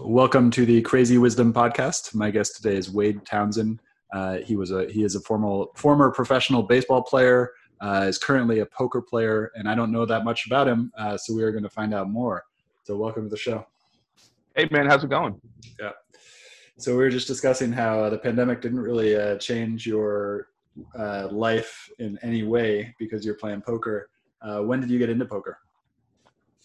Welcome to the Crazy Wisdom Podcast. My guest today is Wade Townsend. Uh, he was a he is a formal former professional baseball player. Uh, is currently a poker player, and I don't know that much about him, uh, so we are going to find out more. So, welcome to the show. Hey, man, how's it going? Yeah. So we were just discussing how uh, the pandemic didn't really uh, change your uh, life in any way because you're playing poker. when did you get into poker?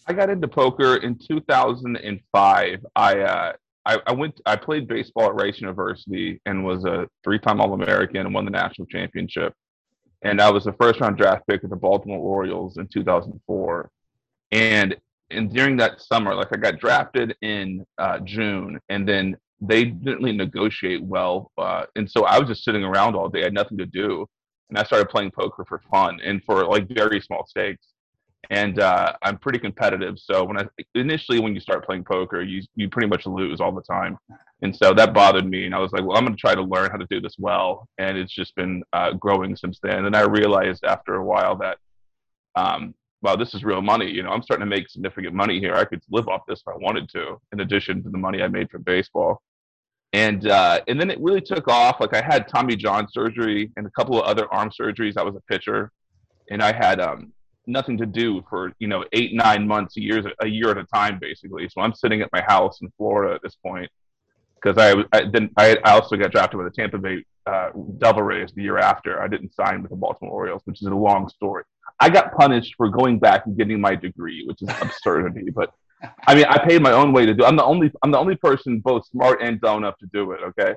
I got into poker in 2005. I, uh, I, I went. I played baseball at Rice University and was a three-time All-American and won the national championship. And I was the first-round draft pick of the Baltimore Orioles in 2004. And and during that summer, like I got drafted in uh, June, and then they didn't really negotiate well, uh, and so I was just sitting around all day. I had nothing to do, and I started playing poker for fun and for like very small stakes and uh, I'm pretty competitive. So when I initially when you start playing poker, you you pretty much lose all the time, and so that bothered me. And I was like, well, I'm going to try to learn how to do this well, and it's just been uh, growing since then. And I realized after a while that, um, wow, this is real money. You know, I'm starting to make significant money here. I could live off this if I wanted to, in addition to the money I made from baseball. And uh, and then it really took off. Like I had Tommy John surgery and a couple of other arm surgeries. I was a pitcher, and I had um, nothing to do for you know eight nine months a year a year at a time basically so i'm sitting at my house in florida at this point because I, I then I, I also got drafted by the tampa bay uh, devil rays the year after i didn't sign with the baltimore orioles which is a long story I got punished for going back and getting my degree, which is absurdity. But I mean, I paid my own way to do. It. I'm the only I'm the only person both smart and dumb enough to do it. Okay,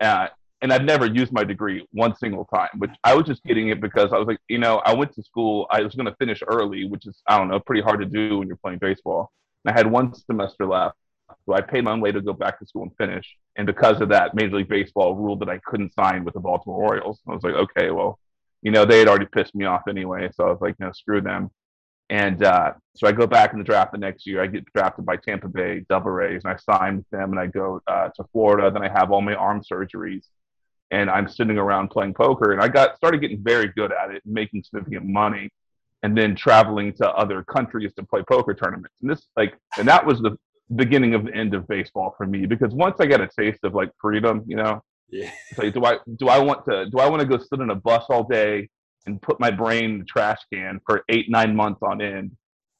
uh, and I've never used my degree one single time. Which I was just getting it because I was like, you know, I went to school. I was going to finish early, which is I don't know, pretty hard to do when you're playing baseball. And I had one semester left, so I paid my own way to go back to school and finish. And because of that, Major League Baseball ruled that I couldn't sign with the Baltimore Orioles. I was like, okay, well, you know, they had already pissed me off anyway. So I was like, no, screw them. And uh, so I go back in the draft the next year. I get drafted by Tampa Bay Devil Rays, and I sign with them. And I go uh, to Florida. Then I have all my arm surgeries, and I'm sitting around playing poker. And I got started getting very good at it, making significant money, and then traveling to other countries to play poker tournaments. And this like, and that was the beginning of the end of baseball for me because once I got a taste of like freedom, you know, yeah. like do I do I want to do I want to go sit in a bus all day and put my brain in the trash can for eight nine months on end,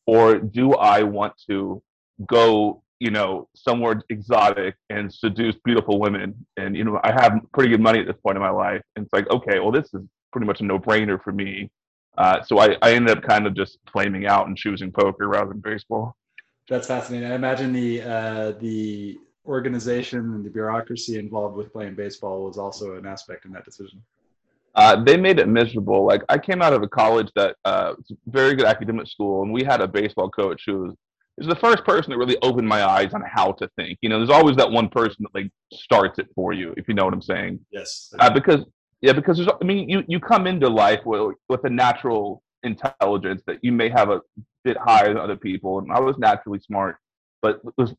or do I want to go you know somewhere exotic and seduce beautiful women and you know I have pretty good money at this point in my life and it's like okay well this is pretty much a no brainer for me. Uh, so I, I ended up kind of just flaming out and choosing poker rather than baseball. That's fascinating. I imagine the uh, the organization and the bureaucracy involved with playing baseball was also an aspect in that decision. Uh, they made it miserable. Like I came out of a college that uh, was a very good academic school, and we had a baseball coach who was, was the first person that really opened my eyes on how to think. You know, there's always that one person that like starts it for you, if you know what I'm saying. Yes. Uh, because yeah, because there's, I mean, you you come into life with with a natural intelligence that you may have a bit higher than other people, and I was naturally smart. But was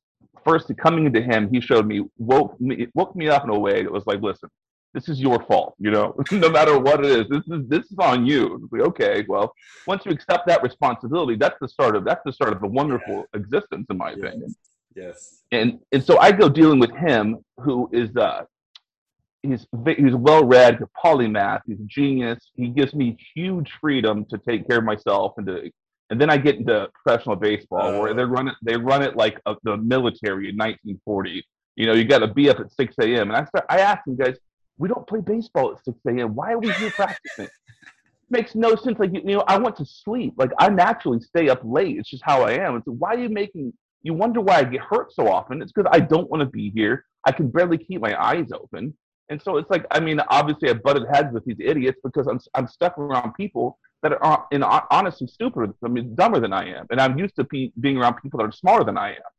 first coming into him, he showed me woke me woke me up in a way that was like, listen, this is your fault, you know, no matter what it is, this is this is on you. Like, okay, well, once you accept that responsibility, that's the start of that's the start of a wonderful yeah. existence, in my yes. opinion. Yes. And and so I go dealing with him, who is uh he's he's well read, polymath, he's a genius. He gives me huge freedom to take care of myself and to and then I get into professional baseball where they run it they run it like a, the military in 1940. You know, you got to be up at 6 a.m. And I start I ask him, guys, we don't play baseball at 6 a.m. Why are we here practicing? Makes no sense. Like you know, I want to sleep. Like I naturally stay up late. It's just how I am. It's why are you making? You wonder why I get hurt so often. It's because I don't want to be here. I can barely keep my eyes open. And so it's like, I mean, obviously I butted heads with these idiots because I'm, I'm stuck around people that are in, honestly stupid, I mean, dumber than I am. And I'm used to pe- being around people that are smarter than I am.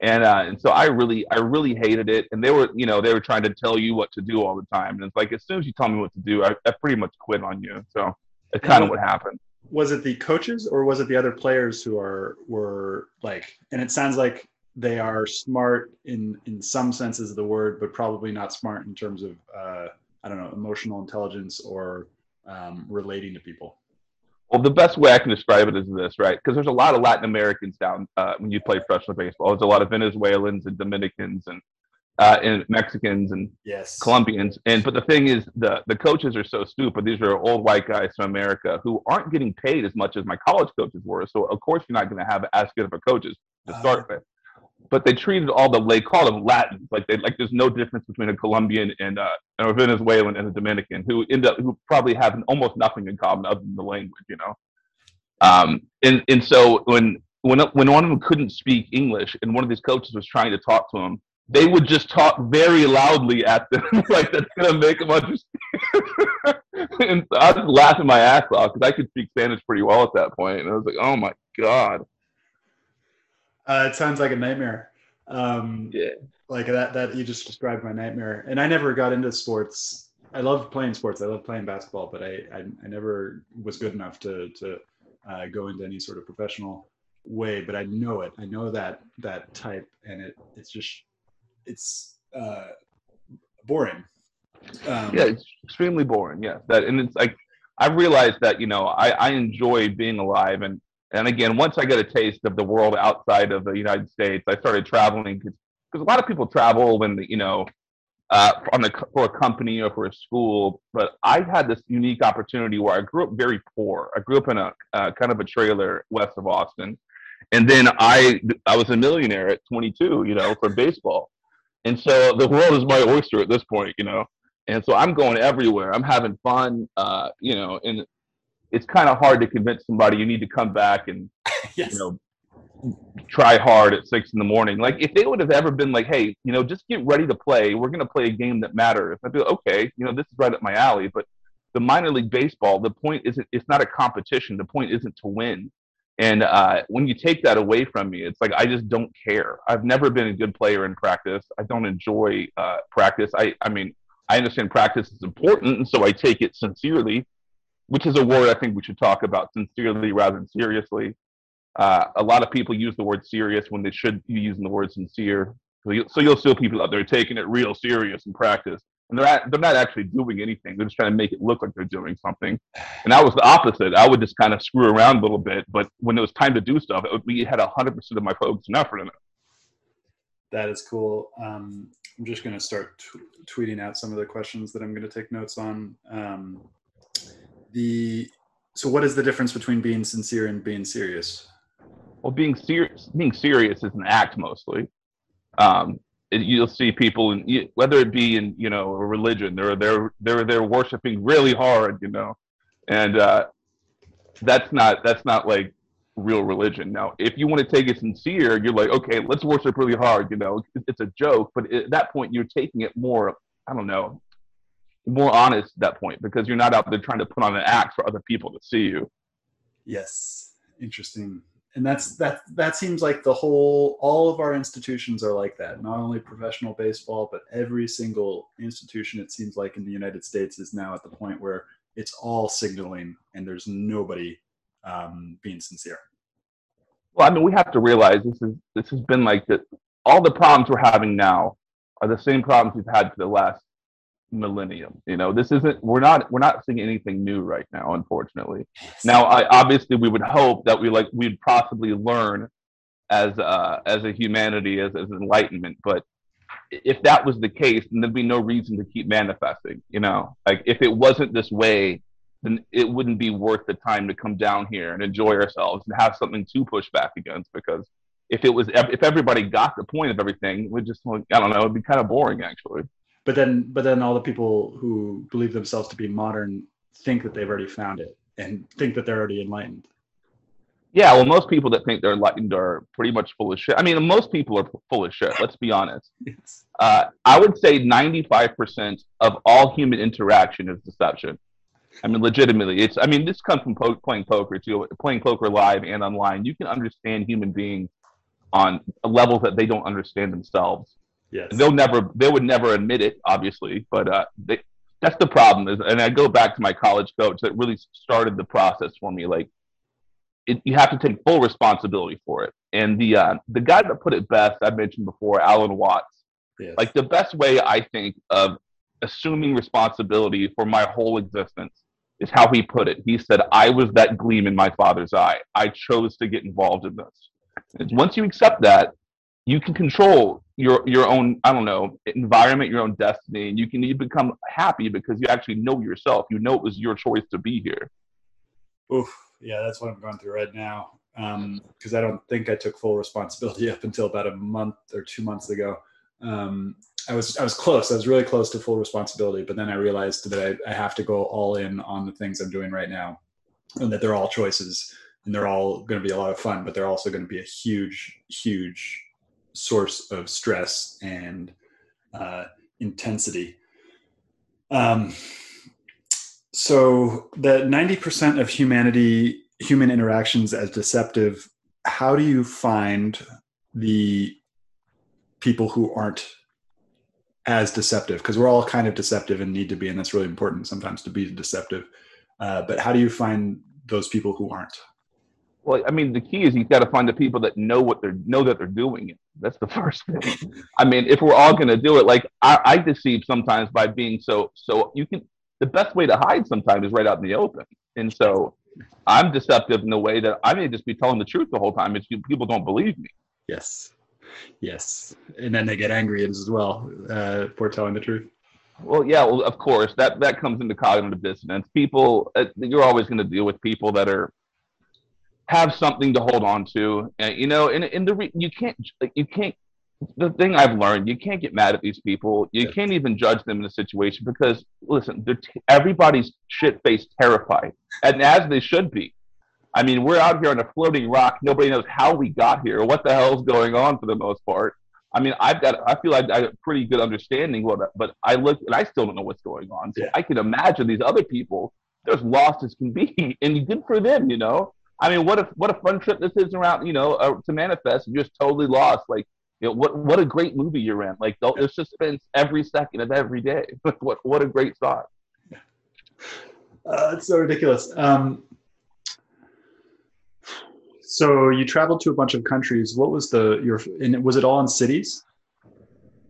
And, uh, and so I really, I really hated it. And they were, you know, they were trying to tell you what to do all the time. And it's like, as soon as you tell me what to do, I, I pretty much quit on you. So it's kind of what happened. Was it the coaches or was it the other players who are, were like, and it sounds like they are smart in in some senses of the word, but probably not smart in terms of uh, I don't know emotional intelligence or um, relating to people. Well, the best way I can describe it is this, right? Because there's a lot of Latin Americans down uh, when you play professional baseball. There's a lot of Venezuelans and Dominicans and uh, and Mexicans and yes. Colombians. And but the thing is, the the coaches are so stupid. These are old white guys from America who aren't getting paid as much as my college coaches were. So of course you're not going to have as good of a coaches to start uh, with but they treated all the they called them Latins like they like there's no difference between a Colombian and uh, a Venezuelan and a Dominican who end up who probably have almost nothing in common other than the language, you know. Um, and and so when when when one of them couldn't speak English and one of these coaches was trying to talk to him, they would just talk very loudly at them like that's gonna make them understand. and so I was laughing my ass off because I could speak Spanish pretty well at that point, and I was like, oh my god. Uh, it sounds like a nightmare. Um, yeah. Like that, that you just described my nightmare. And I never got into sports. I love playing sports. I love playing basketball, but I, I, I never was good enough to, to uh, go into any sort of professional way, but I know it. I know that, that type and it, it's just, it's uh, boring. Um, yeah, it's extremely boring. Yeah, that and it's like I realized that you know I, I enjoy being alive and and again, once I got a taste of the world outside of the United States, I started traveling because a lot of people travel when you know uh, on the, for a company or for a school. But I had this unique opportunity where I grew up very poor. I grew up in a uh, kind of a trailer west of Austin, and then I I was a millionaire at 22, you know, for baseball. And so the world is my oyster at this point, you know. And so I'm going everywhere. I'm having fun, uh, you know, and it's kind of hard to convince somebody you need to come back and yes. you know try hard at six in the morning. Like if they would have ever been like, hey, you know, just get ready to play. We're gonna play a game that matters. I'd be like, okay, you know, this is right up my alley. But the minor league baseball, the point isn't it's not a competition. The point isn't to win. And uh, when you take that away from me, it's like I just don't care. I've never been a good player in practice. I don't enjoy uh, practice. I, I mean, I understand practice is important, and so I take it sincerely, which is a word I think we should talk about sincerely rather than seriously. Uh, a lot of people use the word serious when they should be using the word sincere. So, you, so you'll see people out there taking it real serious in practice and they're at, they're not actually doing anything. They're just trying to make it look like they're doing something. And I was the opposite. I would just kind of screw around a little bit, but when it was time to do stuff, would, we had hundred percent of my focus and effort in it. That is cool. Um, I'm just going to start t- tweeting out some of the questions that I'm going to take notes on. Um, the so, what is the difference between being sincere and being serious? Well, being serious, being serious is an act mostly. Um, you'll see people in, whether it be in you know a religion they're they're they're they're worshiping really hard you know and uh that's not that's not like real religion now if you want to take it sincere you're like okay let's worship really hard you know it's a joke but at that point you're taking it more i don't know more honest at that point because you're not out there trying to put on an act for other people to see you. Yes. Interesting. And that's that that seems like the whole all of our institutions are like that. Not only professional baseball but every single institution it seems like in the united states is now at the point where it's all signaling and there's nobody um, being sincere. Well i mean we have to realize this is this has been like that all the problems we're having now are the same problems we've had for the last millennium. You know, this isn't we're not we're not seeing anything new right now, unfortunately. Now, I obviously we would hope that we like we'd possibly learn as uh as a humanity as, as enlightenment, but if that was the case, then there'd be no reason to keep manifesting. You know, like if it wasn't this way, then it wouldn't be worth the time to come down here and enjoy ourselves and have something to push back against. Because if it was, if everybody got the point of everything, we just, I don't know, it'd be kind of boring actually but then but then all the people who believe themselves to be modern think that they've already found it and think that they're already enlightened. Yeah well most people that think they're enlightened are pretty much full of shit. I mean most people are full of shit let's be honest. Yes. uh, i would say 95% of all human interaction is deception. I mean legitimately it's i mean this comes from po- playing poker too playing poker live and online. You can understand human beings on levels that they don't understand themselves Yes. they'll never, they would never admit it, obviously, but uh, they, that's the problem. Is, and I go back to my college coach that really started the process for me. Like, it, you have to take full responsibility for it. And the uh, the guy that put it best, I mentioned before, Alan Watts. Yes. Like the best way I think of assuming responsibility for my whole existence is how he put it. He said, "I was that gleam in my father's eye. I chose to get involved in this." And once you accept that, you can control your your own i don't know environment your own destiny and you can you become happy because you actually know yourself. You know it was your choice to be here. Oof, yeah that's what i'm going through right now because um, i don't think i took full responsibility up until about a month or two months ago. Um, i was i was close. I was really close to full responsibility but then i realized that I, I have to go all in on the things i'm doing right now and that they're all choices and they're all going to be a lot of fun but they're also going to be a huge huge source of stress and uh, intensity. Um, so the 90% of humanity, human interactions as deceptive, how do you find the people who aren't as deceptive? Because we're all kind of deceptive and need to be, and that's really important sometimes to be deceptive. Uh, but how do you find those people who aren't? Well, I mean, the key is you've got to find the people that know what they're know that they're doing it. That's the first thing. I mean, if we're all going to do it, like I, I deceive sometimes by being so so. You can the best way to hide sometimes is right out in the open, and so I'm deceptive in the way that I may just be telling the truth the whole time. It's people don't believe me. Yes, yes, and then they get angry as well uh, for telling the truth. Well, yeah, well, of course that that comes into cognitive dissonance. People, uh, you're always going to deal with people that are have something to hold on to. Uh, you know, and, and the re- you can't you can't the thing I've learned, you can't get mad at these people. You can't even judge them in a situation because, listen, t- everybody's shit faced terrified, and as they should be. I mean, we're out here on a floating rock. Nobody knows how we got here or what the hell's going on for the most part. I mean, I've got, I feel like I have a pretty good understanding, what, but I look and I still don't know what's going on. So yeah. I can imagine these other people, they're as lost as can be, and good for them, you know. I mean, what a what a fun trip this is around, you know, uh, to manifest. You're just totally lost. Like, you know, what what a great movie you're in. Like, there's suspense every second of every day. what what a great thought. Uh, it's so ridiculous. Um, so you traveled to a bunch of countries. What was the your? And was it all in cities?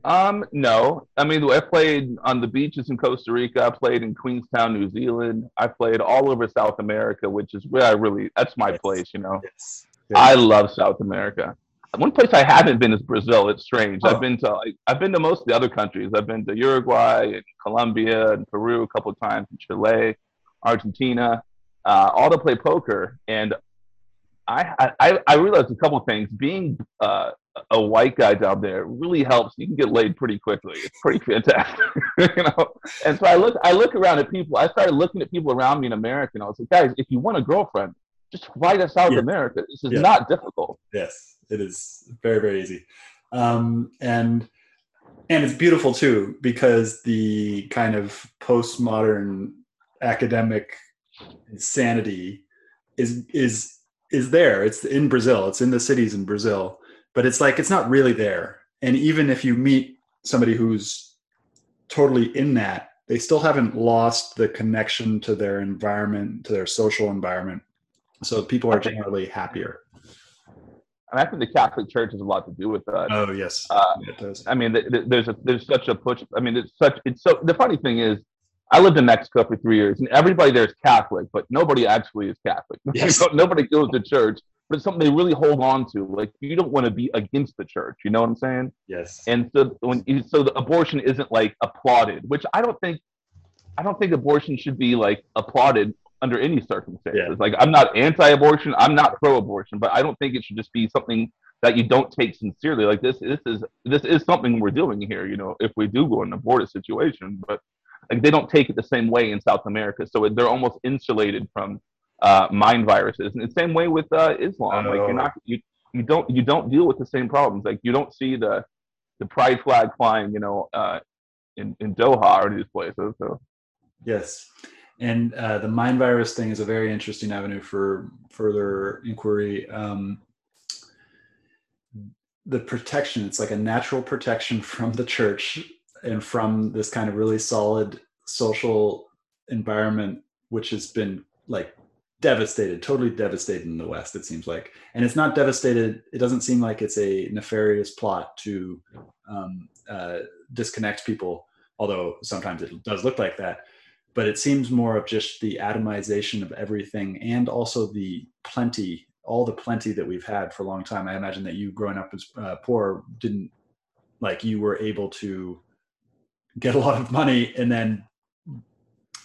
Um, no. I mean, I played on the beaches in Costa Rica. I played in Queenstown, New Zealand. I played all over South America, which is where I really that's my yes. place. You know, yes. Yes. I love South America. One place I haven't been is Brazil. It's strange. Oh. I've been to like, I've been to most of the other countries. I've been to Uruguay and Colombia and Peru a couple of times, and Chile, Argentina, uh, all to play poker. And I, I, I realized a couple things. Being uh, a white guy down there really helps. You can get laid pretty quickly. It's pretty fantastic, you know. And so I look, I look around at people. I started looking at people around me in America, and I was like, guys, if you want a girlfriend, just fly to South yeah. America. This is yeah. not difficult. Yes, it is very, very easy, um, and and it's beautiful too because the kind of postmodern academic insanity is is is there. It's in Brazil. It's in the cities in Brazil, but it's like it's not really there. And even if you meet somebody who's totally in that, they still haven't lost the connection to their environment, to their social environment. So people are generally happier. And I think the Catholic Church has a lot to do with that. Oh yes, uh, it does. I mean, there's a there's such a push. I mean, it's such it's so. The funny thing is, I lived in Mexico for three years, and everybody there is Catholic, but nobody actually is Catholic. Yes. nobody goes to church, but it's something they really hold on to. Like you don't want to be against the church. You know what I'm saying? Yes. And so when you, so the abortion isn't like applauded, which I don't think I don't think abortion should be like applauded under any circumstances. Yeah. Like I'm not anti-abortion, I'm not pro-abortion, but I don't think it should just be something that you don't take sincerely. Like this, this is this is something we're doing here. You know, if we do go in an aborted situation, but like they don't take it the same way in South America, so they're almost insulated from uh, mind viruses. And the same way with uh, Islam, like you're not you you don't you don't deal with the same problems. Like you don't see the the pride flag flying, you know, uh, in in Doha or these places. So yes. And uh, the mind virus thing is a very interesting avenue for further inquiry. Um, the protection, it's like a natural protection from the church and from this kind of really solid social environment which has been like devastated totally devastated in the west it seems like. And it's not devastated it doesn't seem like it's a nefarious plot to um, uh, disconnect people although sometimes it does look like that. But it seems more of just the atomization of everything and also the plenty all the plenty that we've had for a long time. I imagine that you growing up as uh, poor didn't like you were able to get a lot of money and then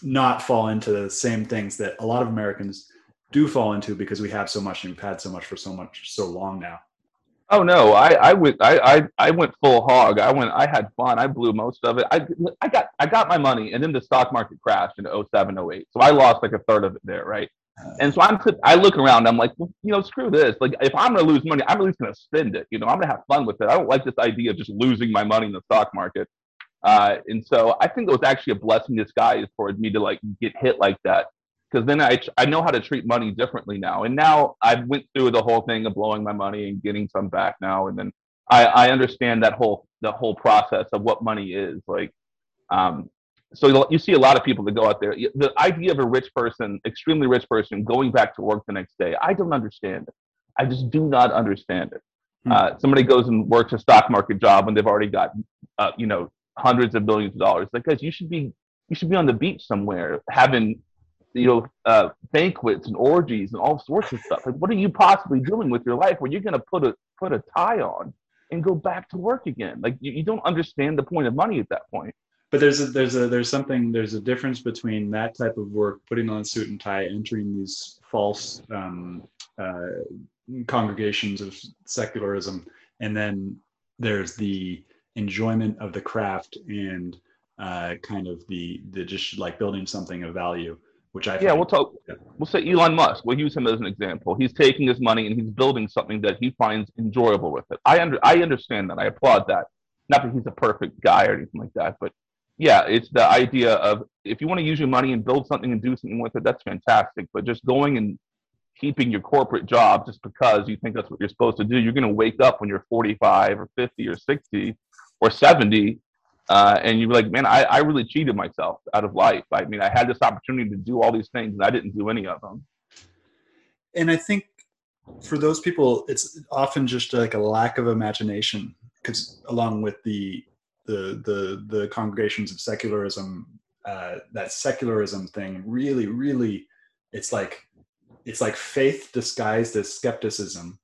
not fall into the same things that a lot of Americans do fall into because we have so much and we've had so much for so much so long now. Oh no, I, I went I, I, I went full hog. I went I had fun. I blew most of it. I I got I got my money and then the stock market crashed in 07, 08. So I lost like a third of it there, right? Uh. And so I'm I look around, I'm like, well, you know, screw this. Like if I'm gonna lose money, I'm at least gonna spend it. You know, I'm gonna have fun with it. I don't like this idea of just losing my money in the stock market. Uh, and so I think it was actually a blessing in disguise for me to like get hit like that. Because then I, I know how to treat money differently now. And now I went through the whole thing of blowing my money and getting some back now. And then I, I understand that whole, the whole process of what money is like. Um, so you see a lot of people that go out there. The idea of a rich person, extremely rich person, going back to work the next day, I don't understand it. I just do not understand it. Hmm. Uh, somebody goes and works a stock market job and they've already got, uh, you know, hundreds of billions of dollars. Like, guys, you should be you should be on the beach somewhere having you know uh, banquets and orgies and all sorts of stuff. Like, what are you possibly doing with your life where you're going to put a put a tie on and go back to work again? Like, you, you don't understand the point of money at that point. But there's a there's a there's something there's a difference between that type of work, putting on suit and tie, entering these false um, uh, congregations of secularism, and then there's the enjoyment of the craft and uh, kind of the the just like building something of value, which I yeah, we'll talk. Yeah. We'll say Elon Musk. We'll use him as an example. He's taking his money and he's building something that he finds enjoyable with it. I under I understand that. I applaud that. Not that he's a perfect guy or anything like that, but yeah, it's the idea of if you want to use your money and build something and do something with it, that's fantastic. But just going and keeping your corporate job just because you think that's what you're supposed to do, you're going to wake up when you're 45 or 50 or 60 or 70 uh, and you're like, man, I, I really cheated myself out of life. I mean, I had this opportunity to do all these things and I didn't do any of them. And I think for those people, it's often just like a lack of imagination because along with the, the, the, the congregations of secularism, uh, that secularism thing really, really, it's like, it's like faith disguised as skepticism.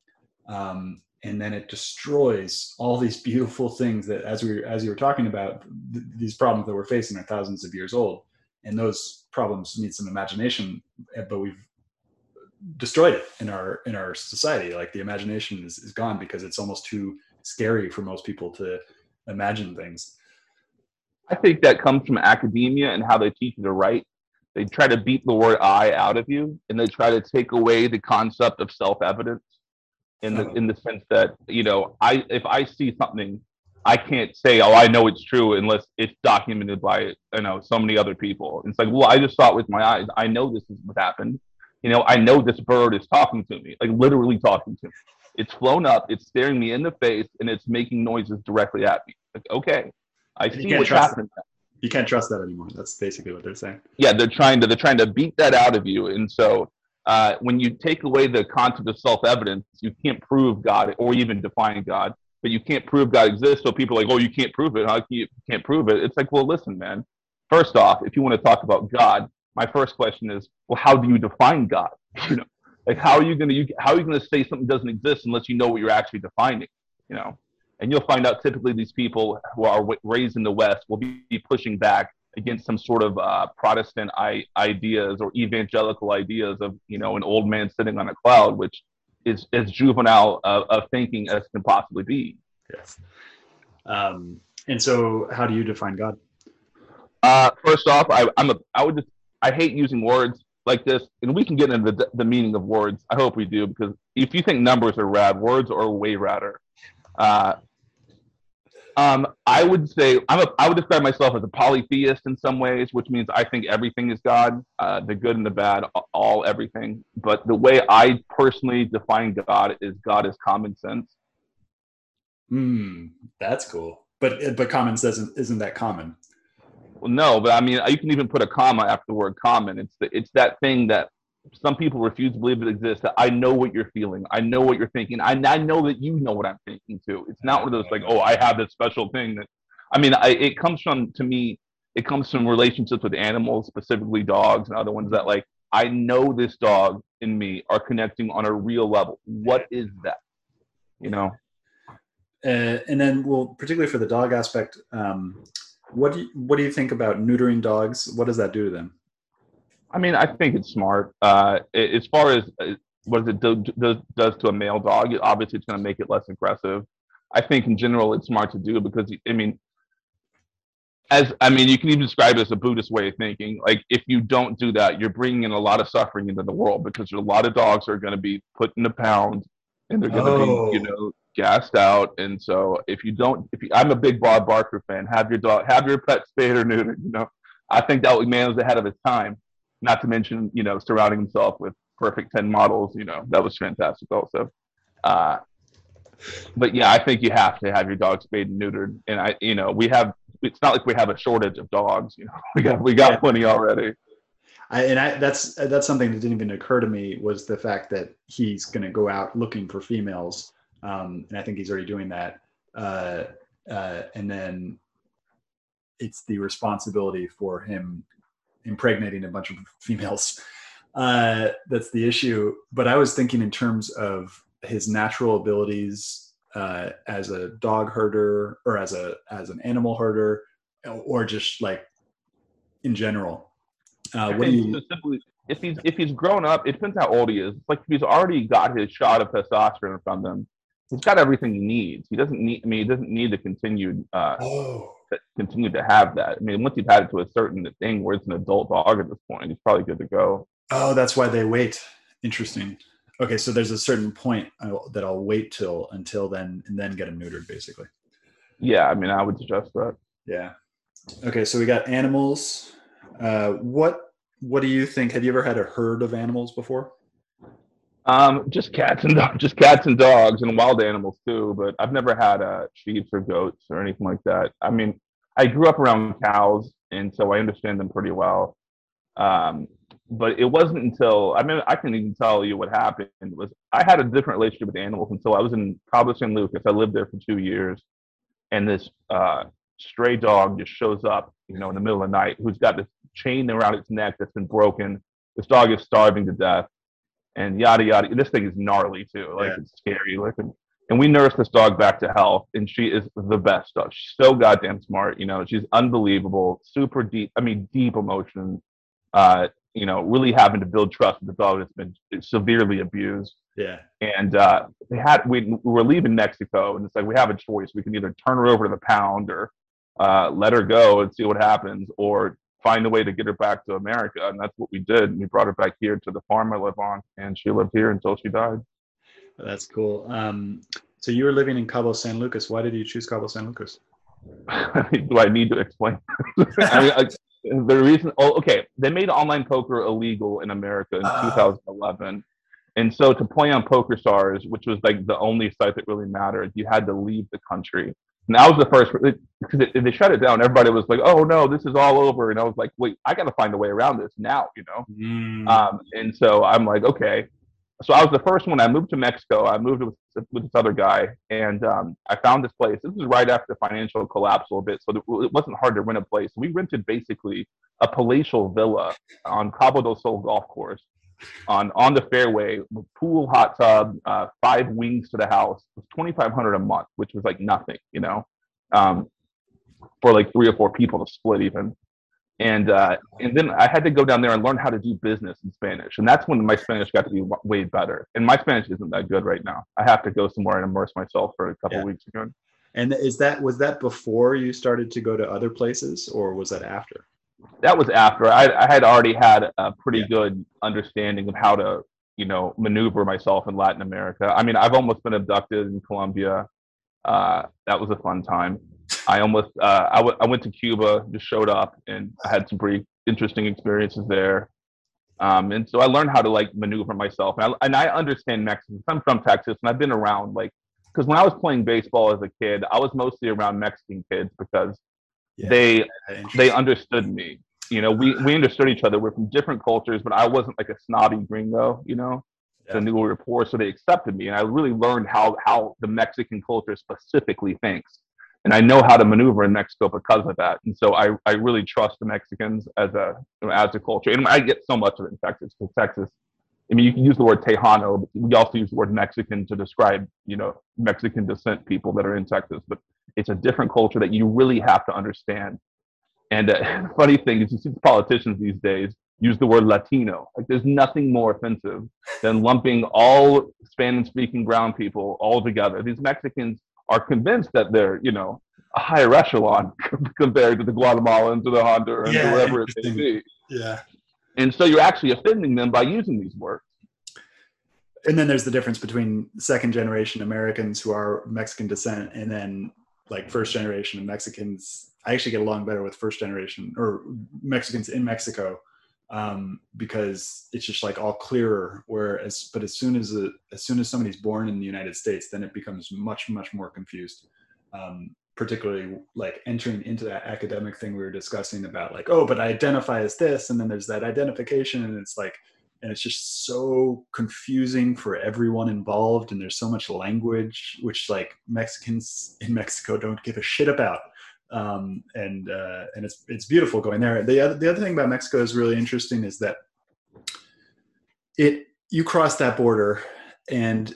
Um, and then it destroys all these beautiful things that as we as you were talking about th- these problems that we're facing are thousands of years old. And those problems need some imagination eh, but we've destroyed it in our in our society. Like the imagination is, is gone because it's almost too scary for most people to imagine things. I think that comes from academia and how they teach you to write. They try to beat the word i out of you and they try to take away the concept of self-evidence in the in the sense that you know I if I see something, I can't say oh I know it's true unless it's documented by you know so many other people. It's like well I just saw it with my eyes. I know this is what happened. You know I know this bird is talking to me, like literally talking to me. It's flown up. It's staring me in the face and it's making noises directly at me. Like okay, I see what's happening. You can't trust that anymore. That's basically what they're saying. Yeah, they're trying to they're trying to beat that out of you, and so uh, when you take away the concept of self-evidence, you can't prove God or even define God. But you can't prove God exists. So people are like, "Oh, you can't prove it. How can you can't prove it?" It's like, well, listen, man. First off, if you want to talk about God, my first question is, well, how do you define God? You know, like how are you going to how are you going to say something doesn't exist unless you know what you're actually defining? You know, and you'll find out typically these people who are raised in the West will be pushing back against some sort of uh, Protestant I- ideas or evangelical ideas of you know an old man sitting on a cloud, which is as juvenile of, of thinking as can possibly be. Yes. Um, and so, how do you define God? Uh, first off, I, I'm a I would just I hate using words like this, and we can get into the, the meaning of words. I hope we do because if you think numbers are rad, words are way radder. Uh, um, I would say I'm a, I would describe myself as a polytheist in some ways, which means I think everything is God, uh, the good and the bad, all everything. But the way I personally define God is God is common sense. Hmm, that's cool. But but common sense isn't, isn't that common? Well, no, but I mean, you can even put a comma after the word common. It's the, it's that thing that some people refuse to believe it exists. That I know what you're feeling. I know what you're thinking. I, I know that you know what I'm thinking too. It's not one of those like, oh, I have this special thing that. I mean, I, it comes from to me. It comes from relationships with animals, specifically dogs and other ones that like I know this dog and me are connecting on a real level. What is that? You know. Uh, and then, well, particularly for the dog aspect, um, what do you, what do you think about neutering dogs? What does that do to them? I mean, I think it's smart. Uh, as far as uh, what it do, does, does to a male dog, obviously it's going to make it less aggressive. I think in general it's smart to do because I mean, as I mean, you can even describe it as a Buddhist way of thinking. Like if you don't do that, you're bringing in a lot of suffering into the world because a lot of dogs are going to be put in a pound and they're going to oh. be, you know, gassed out. And so if you don't, if you, I'm a big Bob Barker fan, have your dog, have your pet spayed or neutered. You know, I think that man was ahead of his time not to mention, you know, surrounding himself with perfect 10 models, you know, that was fantastic also. Uh, but yeah, I think you have to have your dog spayed and neutered. And I, you know, we have, it's not like we have a shortage of dogs, you know, we got, we got yeah. plenty already. I, and I, that's, that's something that didn't even occur to me was the fact that he's going to go out looking for females. Um, and I think he's already doing that. Uh, uh, and then it's the responsibility for him impregnating a bunch of females. Uh, that's the issue. But I was thinking in terms of his natural abilities uh, as a dog herder or as a as an animal herder, or just like in general. Uh, what do you? if he's if he's grown up, it depends how old he is. Like if he's already got his shot of testosterone from them, he's got everything he needs. He doesn't need. I mean, he doesn't need to continue. Uh, Oh, to continue to have that. I mean, once you've had it to a certain thing where it's an adult dog at this point, he's probably good to go. oh, that's why they wait. Interesting. Okay, so there's a certain point that I'll wait till until then, and then get him neutered, basically. Yeah, I mean, I would suggest that. Yeah. Okay, so we got animals. Uh, what What do you think? Have you ever had a herd of animals before? Um, just cats and dogs, just cats and dogs and wild animals too. But I've never had uh, sheep or goats or anything like that. I mean, I grew up around cows, and so I understand them pretty well. Um, but it wasn't until I mean I can even tell you what happened was I had a different relationship with animals until I was in Cabo San Lucas. I lived there for two years, and this uh, stray dog just shows up, you know, in the middle of the night, who's got this chain around its neck that's been broken. This dog is starving to death, and yada yada. This thing is gnarly too, like Yeah. it's scary looking. And we nursed this dog back to health, and she is the best dog. She's so goddamn smart, you know. She's unbelievable, super deep. I mean, deep emotion. Uh, you know, really having to build trust with the dog that's been severely abused. Yeah. And uh, they had we, we were leaving Mexico, and it's like we have a choice. We can either turn her over to the pound or uh, let her go and see what happens, or find a way to get her back to America. And that's what we did. We brought her back here to the farm I live on, and she lived here until she died. That's cool. Um, so you were living in Cabo San Lucas. Why did you choose Cabo San Lucas? Do I need to explain? I mean, I, the reason. Oh, okay. They made online poker illegal in America in Ah. 2011, and so to play on PokerStars, which was like the only site that really mattered, you had to leave the country. And that was the first because they, they shut it down. Everybody was like, "Oh no, this is all over," and I was like, "Wait, I got to find a way around this now," you know. Mm. Um, and so I'm like, okay. So I was the first one. I moved to Mexico. I moved with, with this other guy, and um, I found this place. This was right after the financial collapse a little bit, so it wasn't hard to rent a place. We rented basically a palatial villa on Cabo del Sol golf course, on on the fairway, pool, hot tub, uh, five wings to the house. It was twenty five hundred a month, which was like nothing, you know, um, for like three or four people to split even and uh, and then I had to go down there and learn how to do business in Spanish, and that's when my Spanish got to be w- way better. And my Spanish isn't that good right now. I have to go somewhere and immerse myself for a couple Yeah. weeks again. And is that was that before you started to go to other places, or was that after? That was after I, I had already had a pretty Yeah. good understanding of how to you know maneuver myself in Latin America. I mean, I've almost been abducted in Colombia. Uh, that was a fun time. I almost uh, I, w- I went to Cuba, just showed up, and I had some pretty interesting experiences there. Um, and so I learned how to like maneuver myself, and I, and I understand Mexicans. I'm from Texas, and I've been around like because when I was playing baseball as a kid, I was mostly around Mexican kids because Yeah. they they understood me. You know, we we understood each other. We're from different cultures, but I wasn't like a snobby gringo. You know, Yeah. so I knew we were poor, so they accepted me, and I really learned how how the Mexican culture specifically thinks, and I know how to maneuver in Mexico because of that. And so I I really trust the Mexicans as a as a culture, and I get so much of it in Texas because Texas. I mean, you can use the word Tejano, but we also use the word Mexican to describe, you know, Mexican descent people that are in Texas. But it's a different culture that you really have to understand. And uh, funny thing is, you see politicians these days use the word Latino. Like, there's nothing more offensive than lumping all Spanish-speaking brown people all together. These Mexicans are convinced that they're, you know, a higher echelon compared to the Guatemalans or the Hondurans Yeah, or whatever it may be. Yeah. And so you're actually offending them by using these words. And then there's the difference between second generation Americans who are Mexican descent and then like first generation Mexicans. I actually get along better with first generation or Mexicans in Mexico um, because it's just like all clearer. Whereas, but as soon as a, as soon as somebody's born in the United States, then it becomes much much more confused. Um, particularly like entering into that academic thing we were discussing about like oh but i identify as this and then there's that identification and it's like and it's just so confusing for everyone involved and there's so much language which like mexicans in mexico don't give a shit about um, and uh, and it's it's beautiful going there. The other the other thing about mexico is really interesting is that it you cross that border and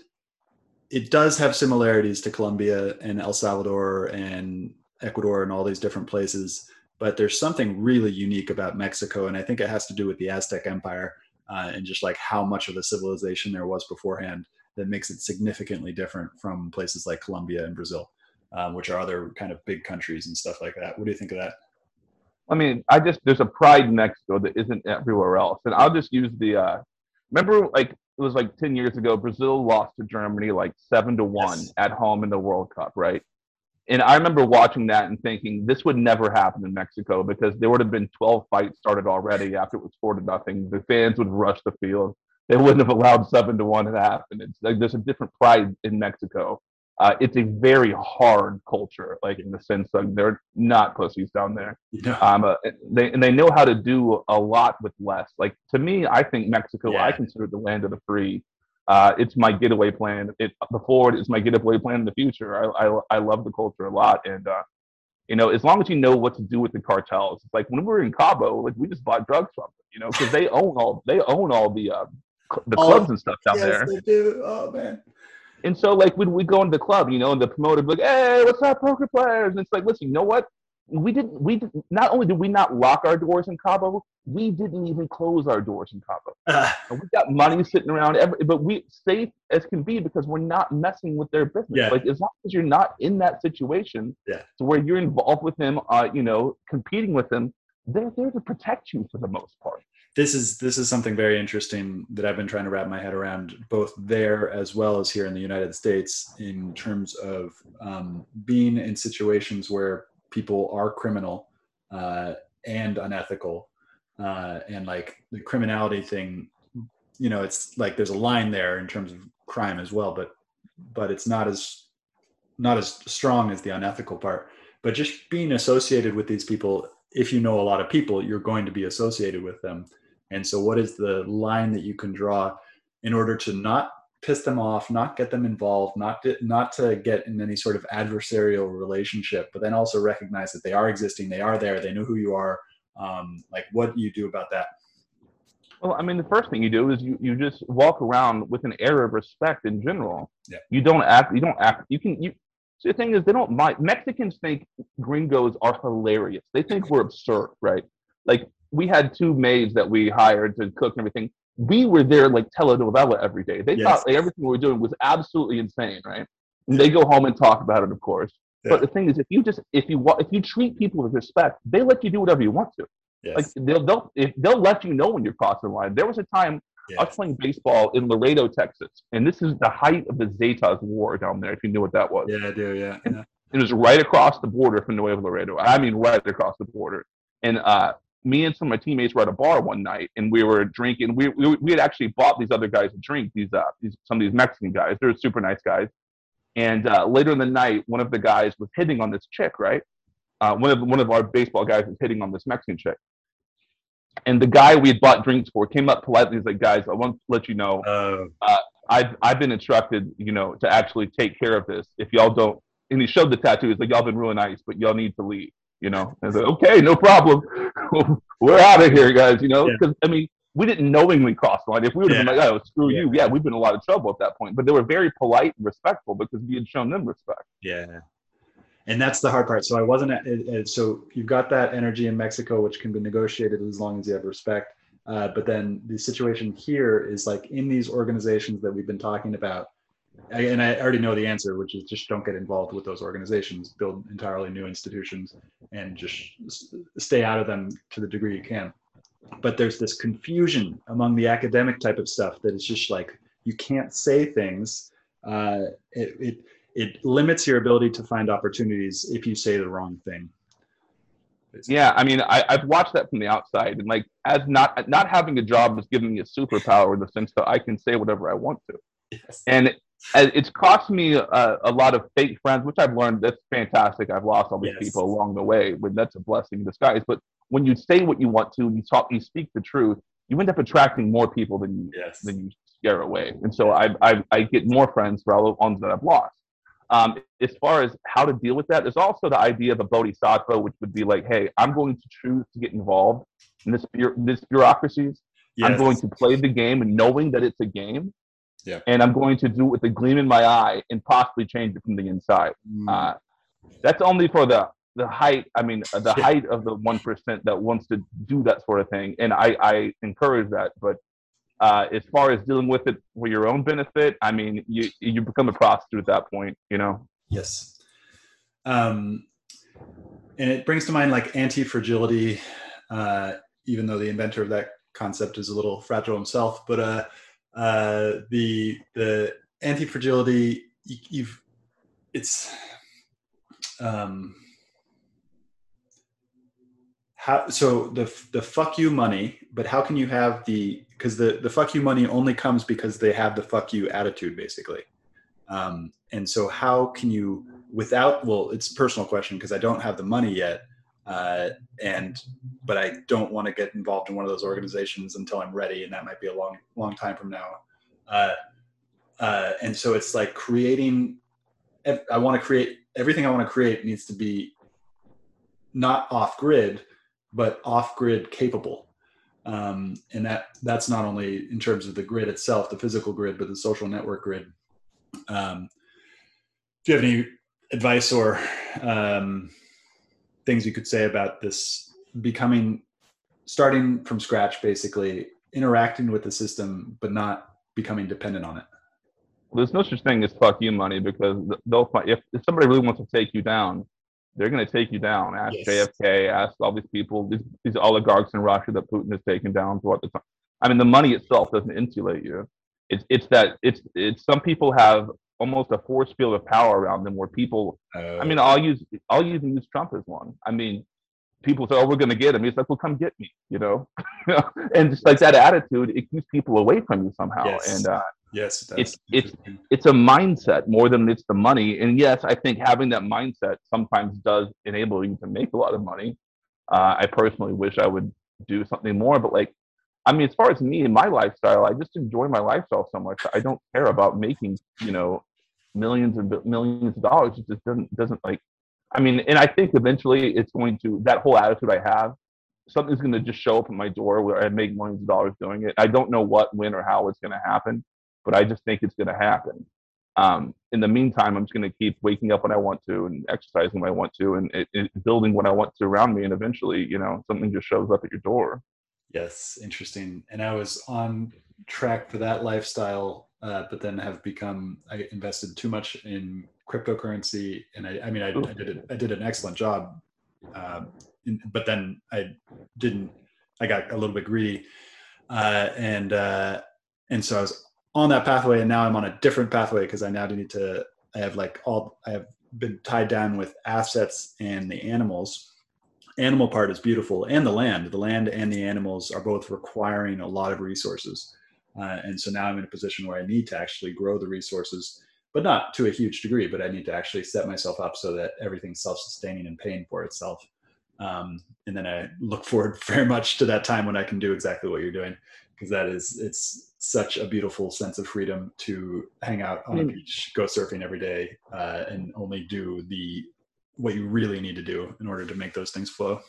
it does have similarities to Colombia and El Salvador and Ecuador and all these different places, but there's something really unique about Mexico, and I think it has to do with the Aztec Empire uh, and just like how much of a civilization there was beforehand that makes it significantly different from places like Colombia and Brazil, um, which are other kind of big countries and stuff like that. What do you think of that? I mean, I just there's a pride in Mexico that isn't everywhere else, and I'll just use the. Uh, remember, like it was like ten years ago, Brazil lost to Germany like seven to one Yes. at home in the World Cup, right? And I remember watching that and thinking this would never happen in Mexico because there would have been 12 fights started already after it was four to nothing. The fans would rush the field. They wouldn't have allowed seven to one to happen. It's like there's a different pride in Mexico. Uh, it's a very hard culture, like in the sense of they're not pussies down there. Know, Um, uh, they and they know how to do a lot with less. Like to me, I think Mexico. I Yeah. consider the land of the free. Uh, it's my getaway plan. It before it is my getaway plan in the future. I I, I love the culture a lot, and uh, you know, as long as you know what to do with the cartels, it's like when we were in Cabo, like we just bought drugs from them, you know, because they own all they own all the uh, the All- clubs and stuff down yes, there. they do. Oh man. And so, like, when we go into the club, you know, and the promoter be like, "Hey, what's up, poker players?" And it's like, listen, you know what? We didn't. We did, not only did we not lock our doors in Cabo, we didn't even close our doors in Cabo. Uh, we got money sitting around, every, but we safe as can be because we're not messing with their business. Yeah. Like as long as you're not in that situation, Yeah. to where you're involved with them, uh, you know, competing with them, they're there to protect you for the most part. This is this is something very interesting that I've been trying to wrap my head around, both there as well as here in the United States, in terms of um, being in situations where people are criminal uh, and unethical, uh, and like the criminality thing. You know, it's like there's a line there in terms of crime as well, but but it's not as not as strong as the unethical part. But just being associated with these people, if you know a lot of people, you're going to be associated with them. And so, what is the line that you can draw in order to not piss them off, not get them involved, not to, not to get in any sort of adversarial relationship, but then also recognize that they are existing, they are there, they know who you are. Um, like, what do you do about that? Well, I mean, the first thing you do is you, you just walk around with an air of respect in general. Yeah. You don't act. You don't act. You can. You. See, the thing is, they don't mind. Mexicans think gringos are hilarious. They think we're absurd, right? Like we had two maids that we hired to cook and everything. We were there like telenovela every day. They Yes. thought like, everything we were doing was absolutely insane, right? And they go home and talk about it, of course. Yeah. But the thing is, if you just if you if you treat people with respect, they let you do whatever you want to. Yes. Like they'll they'll if they'll let you know when you're crossing the line. There was a time I was playing baseball in Laredo, Texas, and this is the height of the Zetas War down there. If you knew what that was, Yeah, I do. Yeah. yeah. it was right across the border from Nuevo Laredo. I mean, right across the border. And uh, me and some of my teammates were at a bar one night, and we were drinking. We we, we had actually bought these other guys a drink. These uh these some of these Mexican guys. They're super nice guys. And uh, later in the night, one of the guys was hitting on this chick, right? Uh, one of one of our baseball guys was hitting on this Mexican chick. And the guy we had bought drinks for came up politely. He's like, "Guys, I want to let you know Uh, I've I've been instructed, you know, to actually take care of this. If y'all don't, and he showed the tattoo. He's like, y'all been really nice, but y'all need to leave. You know, and I said, okay, no problem. We're out of here, guys. You know, Yeah. because I mean, we didn't knowingly cross the line. If we would have been like, oh, screw Yeah. you, yeah, we've been in a lot of trouble at that point. But they were very polite and respectful because we had shown them respect. Yeah. And that's the hard part. So I wasn't, at- it, it, so you've got that energy in Mexico, which can be negotiated as long as you have respect. Uh, but then the situation here is like in these organizations that we've been talking about, and I already know the answer, which is just don't get involved with those organizations, build entirely new institutions, and just stay out of them to the degree you can. But there's this confusion among the academic type of stuff that is just like you can't say things. Uh, it, it it limits your ability to find opportunities if you say the wrong thing. Yeah, I mean, I, I've watched that from the outside, and like, as not not having a job has given me a superpower in the sense that I can say whatever I want to. Yes. and it's cost me a, a lot of fake friends, which I've learned that's fantastic. I've lost all these Yes. people along the way, but that's a blessing in disguise. But when you say what you want to, you talk, you speak the truth, you end up attracting more people than you Yes. than you scare away. And so I, I, I get more friends for all the ones that I've lost. Um, as far as how to deal with that, there's also the idea of a bodhisattva, which would be like, hey, I'm going to choose to get involved in this, bureau- this bureaucracies. I'm going to play the game and knowing that it's a game. Yeah. And I'm going to do it with a gleam in my eye and possibly change it from the inside. Mm, Uh, that's only for the the height. I mean, uh, the Yeah. height of the one percent that wants to do that sort of thing, and I I encourage that. But uh, as far as dealing with it for your own benefit, I mean, you you become a prostitute at that point, you know. Yes. Um, and it brings to mind like anti-fragility, uh, even though the inventor of that concept is a little fragile himself. But uh, uh, the the anti-fragility, you, you've it's um, how so the the fuck you money, but how can you have the because the the fuck you money only comes because they have the fuck you attitude basically. Um, and so how can you without well it's a personal question because i don't have the money yet uh, and but i don't want to get involved in one of those organizations until i'm ready and that might be a long long time from now. Uh, uh, and so it's like creating i want to create everything i want to create needs to be not off grid but off grid capable. Um, and that that's not only in terms of the grid itself the physical grid but the social network grid. Um, do you have any advice or um, things you could say about this becoming starting from scratch basically interacting with the system but not becoming dependent on it. Well, there's no such thing as fuck you money because they'll find if, if somebody really wants to take you down they're going to take you down. Ask yes. jfk ask all these people these, these oligarchs in russia that putin has taken down throughout the time. I mean the money itself doesn't insulate you. It's it's that it's it's some people have almost a force field of power around them where people uh, i mean oh. i'll use i'll even use trump as one. I mean people say oh we're going to get him. He's like well come get me you know? And just like that attitude it keeps people away from you somehow. Yes. and uh yes it's it's it's a mindset more than it's the money. And yes i think having that mindset sometimes does enable you to make a lot of money. Uh, i personally wish i would do something more but like I mean, as far as me and my lifestyle, I just enjoy my lifestyle so much. I don't care about making, you know, millions and millions of dollars. It just doesn't doesn't like. I mean, and I think eventually it's going to that whole attitude I have. Something's going to just show up at my door where I make millions of dollars doing it. I don't know what, when, or how it's going to happen, but I just think it's going to happen. Um, in the meantime, I'm just going to keep waking up when I want to and exercising when I want to and it, it, building what I want to around me. And eventually, you know, something just shows up at your door. Yes, interesting. And I was on track for that lifestyle uh, but then have become I invested too much in cryptocurrency, and I, I mean I, I did I did an excellent job, uh, in, but then I didn't. I got a little bit greedy, uh, and uh, and so I was on that pathway, and now I'm on a different pathway because I now need to. I have like all I have been tied down with assets and the animals. Animal part is beautiful, and the land. The land and the animals are both requiring a lot of resources uh, and so now I'm in a position where I need to actually grow the resources, but not to a huge degree, but I need to actually set myself up so that everything's self sustaining and paying for itself. Um, and then I look forward very much to that time when I can do exactly what you're doing, because that is, it's such a beautiful sense of freedom to hang out on a mm. beach, go surfing every day, uh, and only do the what you really need to do in order to make those things flow.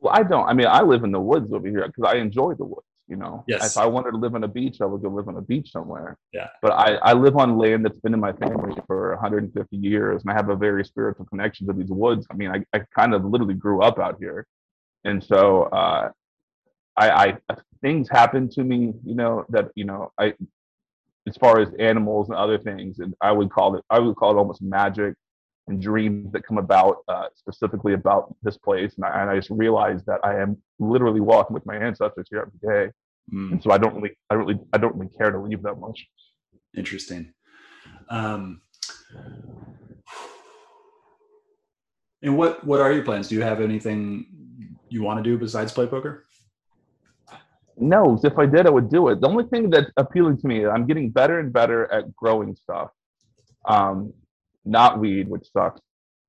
Well, I don't. I mean, I live in the woods over here because I enjoy the woods. You know, yes. if I wanted to live on a beach, I would go live on a beach somewhere. Yeah. But I, I live on land that's been in my family for 150 years, and I have a very spiritual connection to these woods. I mean, I, I kind of literally grew up out here, and so uh, I, I things happen to me, you know, that you know, I as far as animals and other things, and I would call it I would call it almost magic and dreams that come about uh, specifically about this place. And I, and I, just realized that I am literally walking with my ancestors here every day. Mm. And so I don't really, I really, I don't really care to leave that much. Interesting. Um, and what, what are your plans? Do you have anything you want to do besides play poker? No, if I did, I would do it. The only thing that's appealing to me, I'm getting better and better at growing stuff. Um, not weed, which sucks.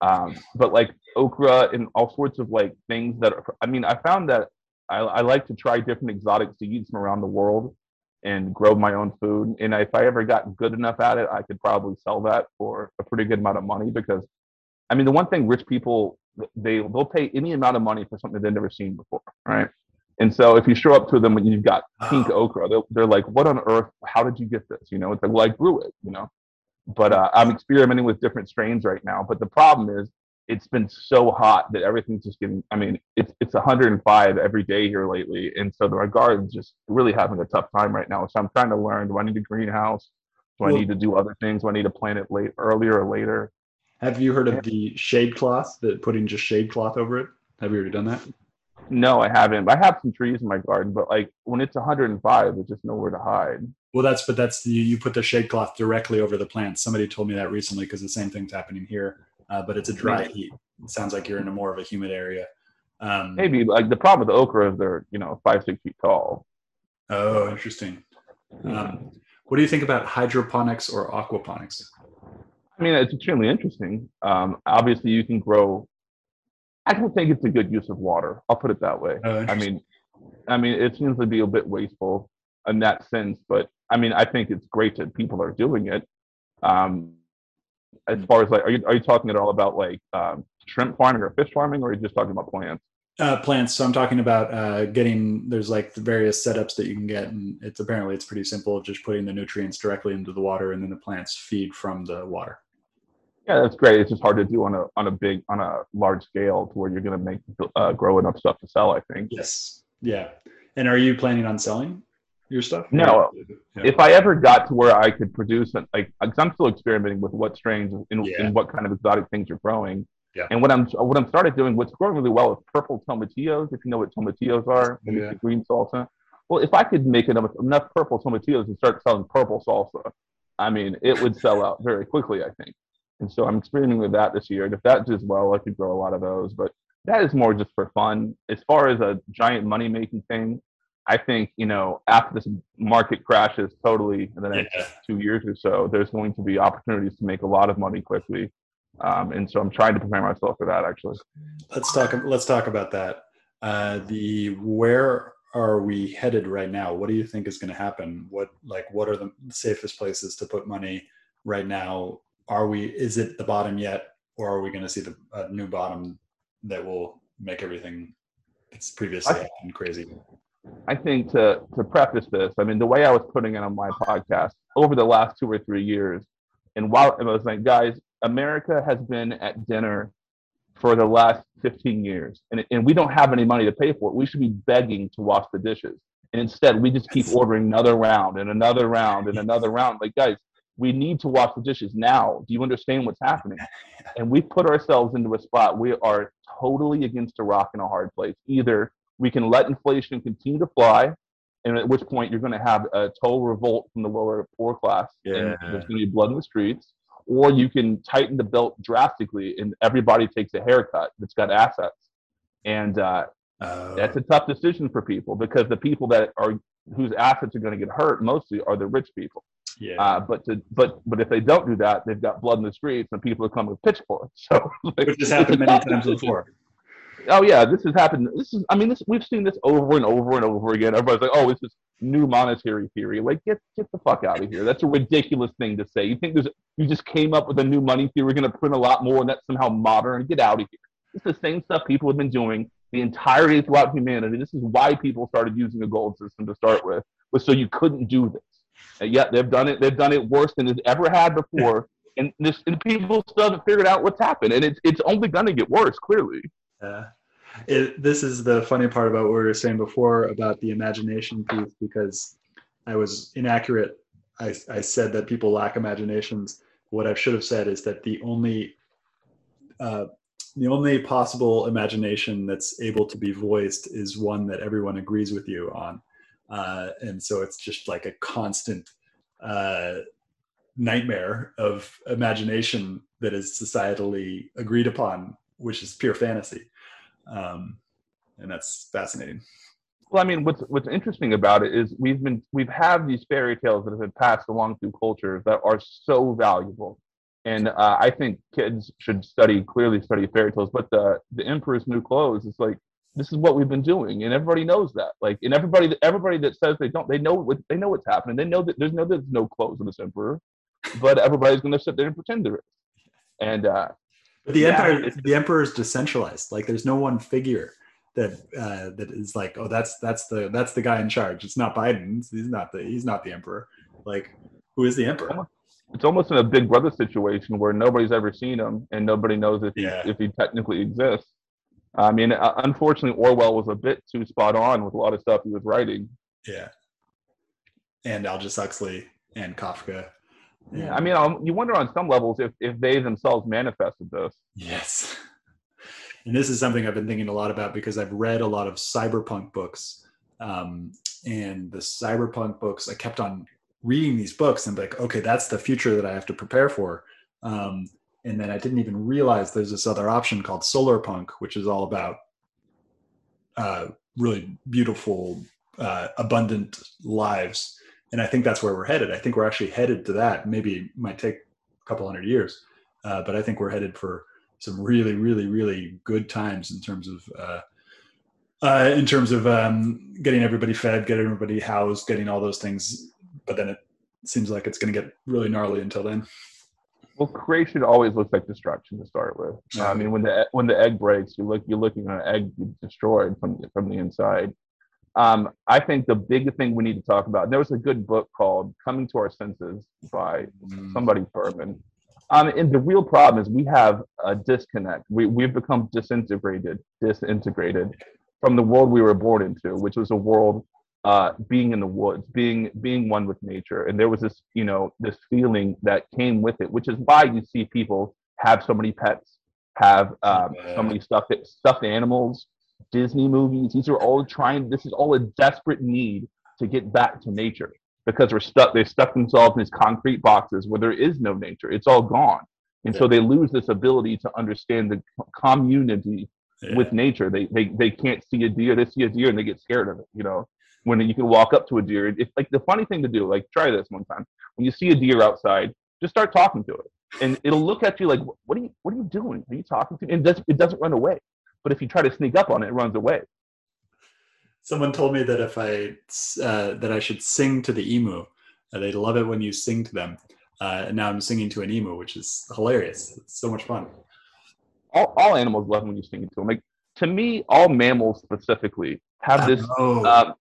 Um, but like okra and all sorts of like things that are, I mean, I found that I, I like to try different exotic seeds from around the world and grow my own food. And if I ever got good enough at it, I could probably sell that for a pretty good amount of money because I mean, the one thing rich people, they, they'll pay any amount of money for something they've never seen before. Right. And so if you show up to them and you've got pink okra, they're, they're like, what on earth? How did you get this? You know, it's like, well, I grew it, you know? But uh, I'm experimenting with different strains right now. But the problem is, it's been so hot that everything's just getting. I mean, it's it's 105 every day here lately, and so my garden's just really having a tough time right now. So I'm trying to learn: do I need a greenhouse? Do I need to do other things? Do I need to plant it late, earlier or later? Have you heard of the shade cloth? That putting just shade cloth over it. Have you ever done that? No, I haven't. I have some trees in my garden, but like when it's 105, there's just nowhere to hide. Well, that's but that's you, you put the shade cloth directly over the plants. Somebody told me that recently because the same thing's happening here, uh, but it's a dry heat. It sounds like you're in a more of a humid area. Um, Maybe like the problem with the okra is they're you know five six feet tall. Oh, interesting. Um, what do you think about hydroponics or aquaponics? I mean, it's extremely interesting. Um, obviously, you can grow I don't think it's a good use of water. I'll put it that way. Oh, I mean, I mean, it seems to be a bit wasteful in that sense, but I mean, I think it's great that people are doing it. Um, as far as like, are you are you talking at all about like um, shrimp farming or fish farming, or are you just talking about plants? Uh, plants. So I'm talking about uh, getting. There's like the various setups that you can get, and it's apparently it's pretty simple of just putting the nutrients directly into the water, and then the plants feed from the water. Yeah, that's great. It's just hard to do on a on a big on a large scale to where you're going to make uh, grow enough stuff to sell. I think. Yes. Yeah. And are you planning on selling your stuff? No. Yeah. If I ever got to where I could produce it, like, because I'm still experimenting with what strains and, yeah. and what kind of exotic things you're growing. Yeah. And what I'm what I'm started doing, what's growing really well is purple tomatillos. If you know what tomatillos are, maybe yeah. green salsa. Well, if I could make enough enough purple tomatillos and start selling purple salsa, I mean, it would sell out very quickly. I think. And so I'm experimenting with that this year. And if that does well, I could grow a lot of those. But that is more just for fun. As far as a giant money making thing, I think, you know, after this market crashes totally in the next yeah. two years or so, there's going to be opportunities to make a lot of money quickly. Um, and so I'm trying to prepare myself for that actually. Let's talk let's talk about that. Uh, the where are we headed right now? What do you think is going to happen? What like what are the safest places to put money right now are we is it the bottom yet? Or are we going to see the a new bottom that will make everything that's previously I, happened crazy? I think to to preface this i mean the way i was putting it on my podcast over the last two or three years and while i was like guys america has been at dinner for the last 15 years and, and we don't have any money to pay for it. We should be begging to wash the dishes. And instead we just keep ordering another round and another round and another round. Like guys we need to wash the dishes now. Do you understand what's happening? And we put ourselves into a spot we are totally against a rock in a hard place. Either we can let inflation continue to fly, and at which point you're going to have a total revolt from the lower poor class, yeah. and there's going to be blood in the streets, or you can tighten the belt drastically, and everybody takes a haircut that's got assets, and uh, uh, that's a tough decision for people because the people that are whose assets are going to get hurt mostly are the rich people. Yeah. Uh, but to, but but if they don't do that, they've got blood in the streets and people are coming with pitchforks. So like, which has happened many times before. Oh yeah, this has happened. This is I mean this we've seen this over and over and over again. Everybody's like, oh, it's this new monetary theory. Like get get the fuck out of here. That's a ridiculous thing to say. You think there's you just came up with a new money theory, we're gonna print a lot more and that's somehow modern. Get out of here. It's the same stuff people have been doing the entirety throughout humanity. This is why people started using a gold system to start with, was so you couldn't do this. And yet they've done it. They've done it worse than it's ever had before. and this and people still haven't figured out what's happened. And it's it's only going to get worse. Clearly. Yeah. It, this is the funny part about what we were saying before about the imagination piece because I was inaccurate. I, I said that people lack imaginations. What I should have said is that the only uh, the only possible imagination that's able to be voiced is one that everyone agrees with you on. Uh, and so it's just like a constant uh, nightmare of imagination that is societally agreed upon, which is pure fantasy. Um, and that's fascinating. Well, I mean, what's what's interesting about it is we've been we've had these fairy tales that have been passed along through cultures that are so valuable, and uh, I think kids should study clearly study fairy tales. But the the Emperor's New Clothes is like this is what we've been doing and everybody knows that. Like and everybody everybody that says they don't they know what they know what's happening. They know that there's no there's no clothes in this emperor but everybody's going to sit there and pretend there is. And uh but the yeah, empire the emperor is decentralized. Like there's no one figure that uh that is like oh that's that's the that's the guy in charge. It's not biden. He's not the he's not the emperor. Like who is the emperor? it's almost in a Big Brother situation where nobody's ever seen him and nobody knows if he Yeah. if he technically exists. I mean, uh, unfortunately, Orwell was a bit too spot on with a lot of stuff he was writing. Yeah. And Aldous Huxley and Kafka. Yeah, I mean, um, you wonder on some levels if if they themselves manifested this. Yes. And this is something I've been thinking a lot about because I've read a lot of cyberpunk books. Um, and the cyberpunk books, I kept on reading these books and like, okay, that's the future that I have to prepare for. Um, and then I didn't even realize there's this other option called solar punk, which is all about uh, really beautiful, uh, abundant lives. And I think that's where we're headed. I think we're actually headed to that. Maybe might take a couple hundred years, uh, but I think we're headed for some really, really, really good times in terms of uh, uh, in terms of um, getting everybody fed, getting everybody housed, getting all those things. But then it seems like it's going to get really gnarly until then. Well, creation always looks like destruction to start with. Yeah. I mean, when the when the egg breaks, you look you're looking at an egg destroyed from the, from the inside. Um, I think the big thing we need to talk about. There was a good book called "Coming to Our Senses" by somebody Furman. Um, and the real problem is we have a disconnect. We we've become disintegrated, disintegrated from the world we were born into, which was a world uh, being in the woods, being being one with nature. And there was this, you know, this feeling that came with it, which is why you see people have so many pets, have um, so many stuffed stuffed animals, Disney movies. These are all trying. This is all a desperate need to get back to nature because we're stuck. They stuck themselves in these concrete boxes where there is no nature. It's all gone, and so they lose this ability to understand the community Yeah. with nature. They, they they can't see a deer. They see a deer and they get scared of it. You know, when you can walk up to a deer, it's like the funny thing to do. Like try this one time. When you see a deer outside, just start talking to it, and it'll look at you like, "What are you What are you doing? Are you talking to?" me?" And it doesn't, it doesn't run away. But if you try to sneak up on it, it runs away. Someone told me that if I uh, that I should sing to the emu, uh, they'd love it when you sing to them. Uh, and now I'm singing to an emu, which is hilarious. It's so much fun. All, all animals love when you sing to them. Like to me, all mammals specifically have this um,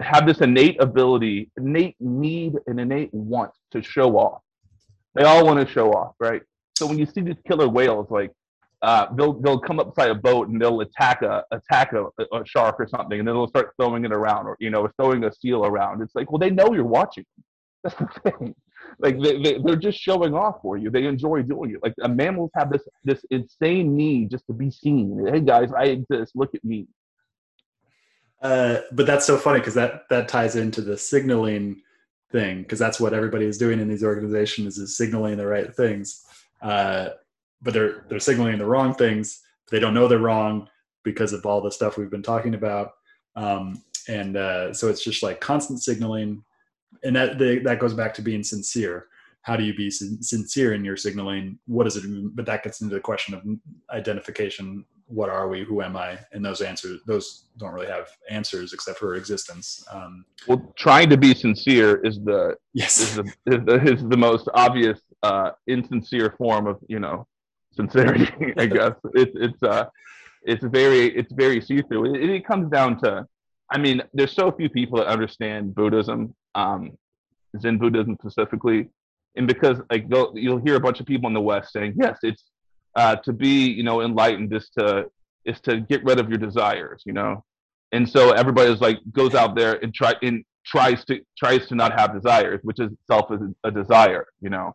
have this innate ability, innate need, and innate want to show off. They all want to show off, right? So when you see these killer whales, like uh, they'll they'll come up beside a boat and they'll attack a attack a, a shark or something, and then they'll start throwing it around, or you know, throwing a seal around. It's like, well, they know you're watching. That's the thing. Like they, they they're just showing off for you. They enjoy doing it. Like uh, mammals have this this insane need just to be seen. Hey guys, I exist. Look at me. Uh, but that's so funny because that that ties into the signaling thing because that's what everybody is doing in these organizations is signaling the right things. Uh, but they're they're signaling the wrong things. They don't know they're wrong because of all the stuff we've been talking about. Um, and uh, so it's just like constant signaling, and that that goes back to being sincere. How do you be sin- sincere in your signaling? What does it mean? But that gets into the question of identification. What are we? Who am I? And those answers, those don't really have answers except for existence. Um, Well, trying to be sincere is the is yes. the is the, is the most obvious uh, insincere form of you know sincerity. I guess it's it's uh it's very it's very see through. It, it comes down to, I mean, there's so few people that understand Buddhism, um, Zen Buddhism specifically, and because like you'll hear a bunch of people in the West saying, yes, it's uh, to be you know enlightened is to is to get rid of your desires, you know, and so everybody's like goes out there and try and tries to tries to not have desires, which is itself is a desire, you know.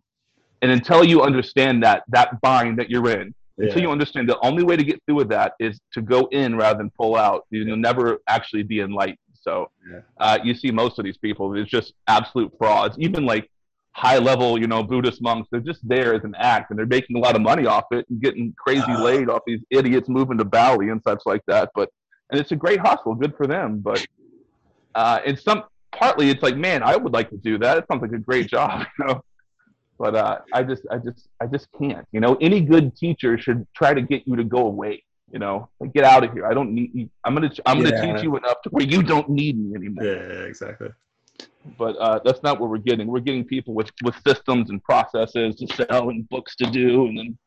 And until you understand that that bind that you're in, until you understand the only way to get through with that is to go in rather than pull out, you'll never actually be enlightened. So Yeah. uh, you see most of these people, it's just absolute frauds. Even like high level, you know, Buddhist monks, they're just there as an act and they're making a lot of money off it and getting crazy Uh-huh. laid off these idiots moving to Bali and such like that. But and it's a great hustle, good for them. But uh, and some partly it's like, man, I would like to do that. It sounds like a great job, you know. But uh, I just, I just, I just can't. You know, any good teacher should try to get you to go away. You know, like, get out of here. I don't need you. I'm gonna, I'm gonna teach you enough to where you don't need me anymore. Yeah, exactly. But uh, that's not what we're getting. We're getting people with with systems and processes to sell and books to do, and then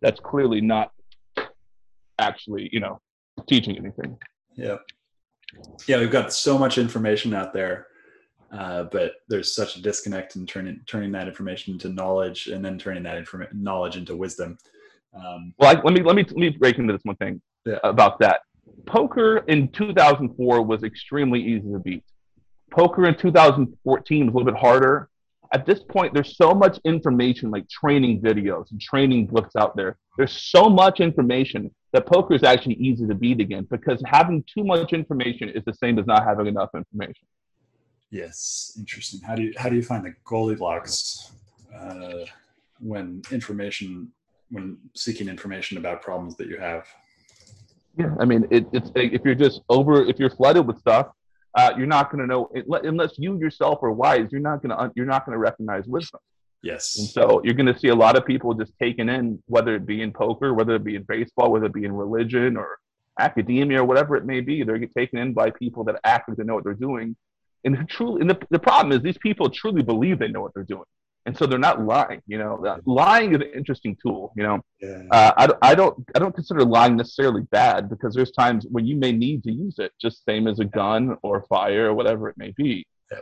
that's clearly not actually, you know, teaching anything. Yeah. Yeah, we've got so much information out there Uh, but there's such a disconnect in turning turning that information into knowledge and then turning that inform- knowledge into wisdom. Um, well, I, let me let me let me break into this one thing yeah. about that. Poker in 2004 was extremely easy to beat. Poker in 2014 was a little bit harder. At this point, there's so much information, like training videos and training books out there. There's so much information that poker is actually easy to beat again because having too much information is the same as not having enough information. Yes, interesting. How do you how do you find the Goldilocks uh, when information when seeking information about problems that you have? Yeah, I mean, it, it's if you're just over if you're flooded with stuff, uh, you're not going to know unless you yourself are wise. You're not going to you're not going to recognize wisdom. Yes. And so you're going to see a lot of people just taking in, whether it be in poker, whether it be in baseball, whether it be in religion or academia or whatever it may be. They're taken in by people that act like they know what they're doing and truly, and the, the problem is these people truly believe they know what they're doing. And so they're not lying, you know. Lying is an interesting tool, you know. Yeah. Uh, I, I don't I don't consider lying necessarily bad because there's times when you may need to use it, just same as a gun or fire or whatever it may be. Yeah.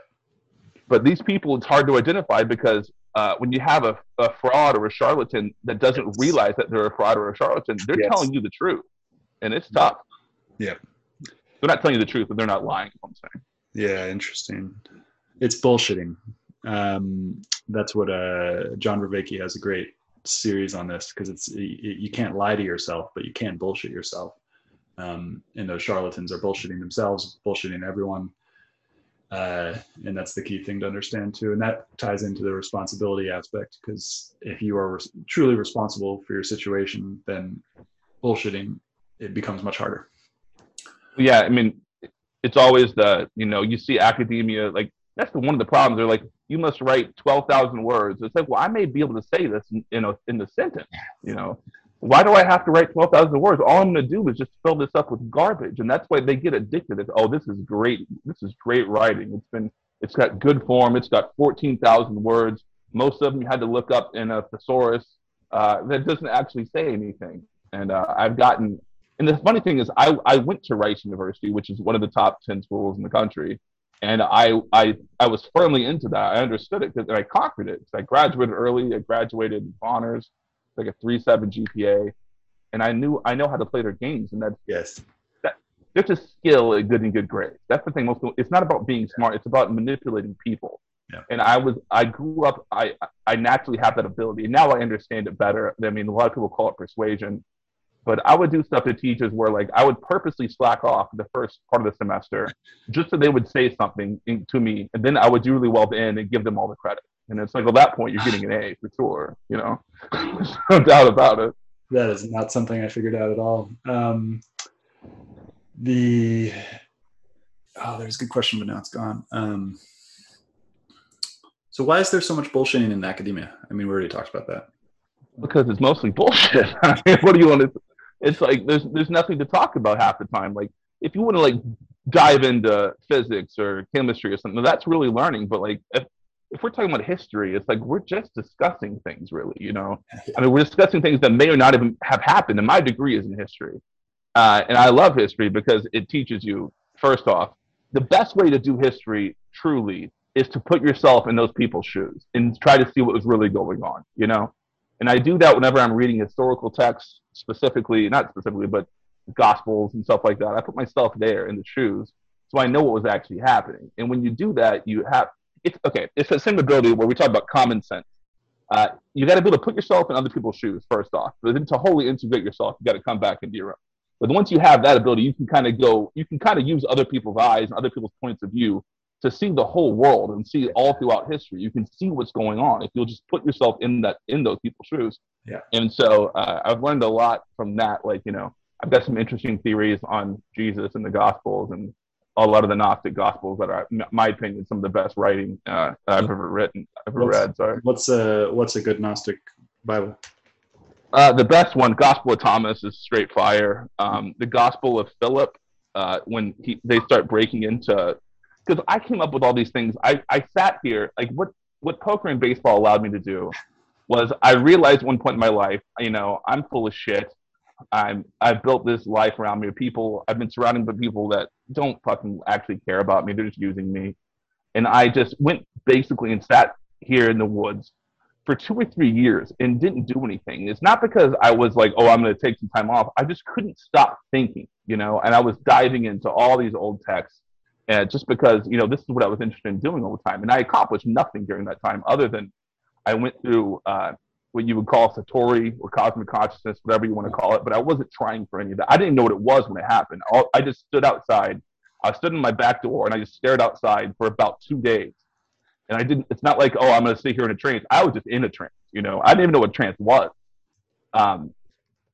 But these people, it's hard to identify because uh, when you have a, a fraud or a charlatan that doesn't yes. realize that they're a fraud or a charlatan, they're yes. telling you the truth, and it's tough. Yeah. They're not telling you the truth, but they're not lying. I'm saying. Yeah, interesting. It's bullshitting. Um, that's what uh, John Vervaeke has a great series on this because it's you, you, can't lie to yourself, but you can bullshit yourself. Um, and those charlatans are bullshitting themselves, bullshitting everyone. Uh, and that's the key thing to understand too. And that ties into the responsibility aspect because if you are re- truly responsible for your situation, then bullshitting it becomes much harder. Yeah, I mean, it's always the you know you see academia like that's the one of the problems. They're like you must write twelve thousand words. It's like well I may be able to say this in, in a in the sentence. You know why do I have to write twelve thousand words? All I'm going to do is just fill this up with garbage, and that's why they get addicted. It's, oh this is great. This is great writing. It's been it's got good form. It's got fourteen thousand words. Most of them you had to look up in a thesaurus uh, that doesn't actually say anything. And uh, I've gotten and the funny thing is, I, I went to Rice University, which is one of the top 10 schools in the country. And I, I, I was firmly into that. I understood it because I conquered it. I graduated early. I graduated with honors, like a three seven GPA. And I knew I know how to play their games. And that, yes. that there's a skill at getting good grades. That's the thing. Most it's not about being smart. It's about manipulating people. Yeah. And I was I grew up I I naturally have that ability. And now I understand it better. I mean, a lot of people call it persuasion but I would do stuff to teachers where like I would purposely slack off the first part of the semester just so they would say something in, to me, and then I would do really well at the end and give them all the credit. And it's like, at that point, you're getting an A for sure. You know, no doubt about it. That is not something I figured out at all. Um, the oh, there's a good question, but now it's gone. Um, so why is there so much bullshitting in academia? I mean, we already talked about that. Because it's mostly bullshit. what do you want to? It's like there's there's nothing to talk about half the time. Like if you want to like dive into physics or chemistry or something, that's really learning. But like if if we're talking about history, it's like we're just discussing things, really. You know, I mean, we're discussing things that may or not even have happened. And my degree is in history, uh, and I love history because it teaches you. First off, the best way to do history truly is to put yourself in those people's shoes and try to see what was really going on. You know, and I do that whenever I'm reading historical texts, specifically, not specifically, but gospels and stuff like that. I put myself there in the shoes so I know what was actually happening. And when you do that, you have it's okay. It's a same ability where we talk about common sense. Uh, you got to be able to put yourself in other people's shoes first off, but then to wholly integrate yourself, you got to come back into your own. But once you have that ability, you can kind of go, you can kind of use other people's eyes and other people's points of view to see the whole world and see all throughout history. You can see what's going on if you'll just put yourself in that in those people's shoes. Yeah. And so uh, I've learned a lot from that. Like you know, I've got some interesting theories on Jesus and the Gospels and a lot of the Gnostic Gospels that are, in my opinion, some of the best writing uh, I've ever written, ever what's, read. Sorry. What's a what's a good Gnostic Bible? Uh, the best one, Gospel of Thomas, is straight fire. Um, the Gospel of Philip, uh, when he, they start breaking into because I came up with all these things. I, I sat here like what what poker and baseball allowed me to do was I realized one point in my life, you know, I'm full of shit. I'm I've built this life around me. People I've been surrounded by people that don't fucking actually care about me. They're just using me. and I just went basically and sat here in the woods for two or three years and didn't do anything. It's not because I was like, oh, I'm going to take some time off. I just couldn't stop thinking, you know, and I was diving into all these old texts. And just because, you know, this is what I was interested in doing all the time. And I accomplished nothing during that time other than I went through uh, what you would call Satori or cosmic consciousness, whatever you want to call it. But I wasn't trying for any of that. I didn't know what it was when it happened. I just stood outside. I stood in my back door and I just stared outside for about two days and I didn't. It's not like oh, I'm going to sit here in a trance. I was just in a trance. You know, I didn't even know what trance was. Um,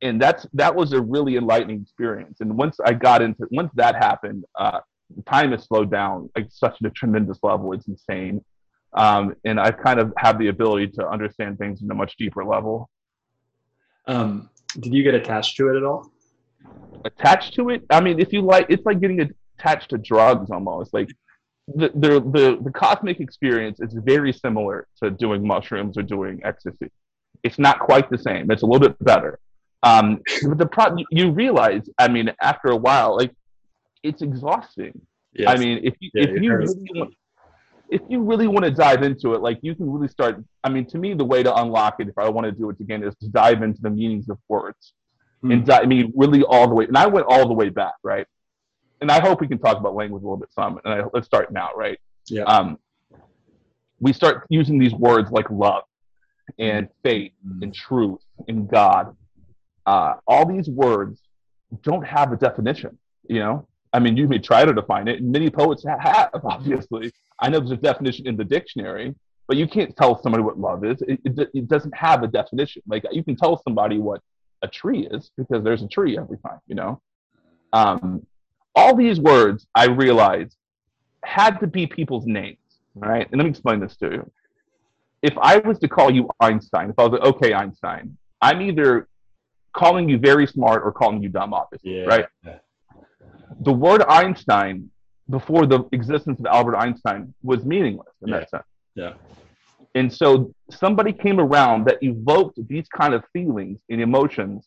and that's that was a really enlightening experience. And once I got into once that happened, uh, time has slowed down like such a tremendous level. It's insane. Um, and I kind of have the ability to understand things in a much deeper level. Um, did you get attached to it at all? Attached to it? I mean, if you like, it's like getting attached to drugs almost. Like the, the, the, the cosmic experience is very similar to doing mushrooms or doing ecstasy. It's not quite the same. It's a little bit better. Um, but the pro- you realize, I mean, after a while, like it's exhausting. Yes. I mean, if you, yeah, if you really want, if you really want to dive into it, like you can really start. I mean, to me, the way to unlock it, if I want to do it again, is to dive into the meanings of words, mm. and I mean, really all the way. And I went all the way back, right? and I hope we can talk about language a little bit some. And I, let's start now, right? Yeah. Um, we start using these words like love and faith mm-hmm. and truth and God. Uh, all these words don't have a definition. You know, I mean, you may try to define it, and many poets have. Obviously, I know there's a definition in the dictionary, but you can't tell somebody what love is. It, it, it doesn't have a definition. Like you can tell somebody what a tree is because there's a tree every time. You know. Um, all these words I realized had to be people's names, right? And let me explain this to you. If I was to call you Einstein, if I was like, okay, Einstein, I'm either calling you very smart or calling you dumb, obviously, yeah. right? The word Einstein before the existence of Albert Einstein was meaningless in yeah. that sense. Yeah. And so somebody came around that evoked these kind of feelings and emotions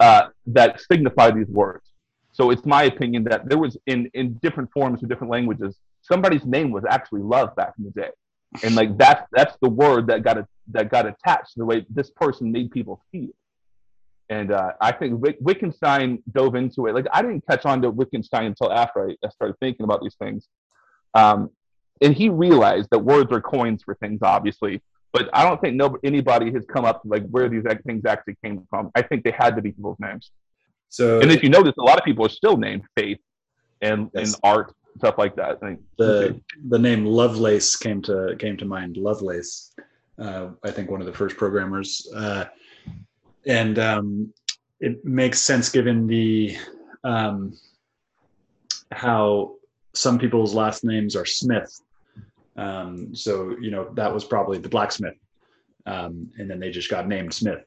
uh, that signify these words. So it's my opinion that there was in in different forms or different languages, somebody's name was actually love back in the day, and like that's that's the word that got a, that got attached to the way this person made people feel. And uh, I think Wick- Wittgenstein dove into it. Like I didn't catch on to Wittgenstein until after I, I started thinking about these things. Um, and he realized that words are coins for things, obviously. But I don't think no anybody has come up like where these things actually came from. I think they had to be people's names. So, and if you notice, a lot of people are still named Faith and yes. and art stuff like that. I think the okay. the name Lovelace came to came to mind. Lovelace, uh, I think one of the first programmers, uh, and um, it makes sense given the um, how some people's last names are Smith. Um, so you know that was probably the blacksmith, um, and then they just got named Smith.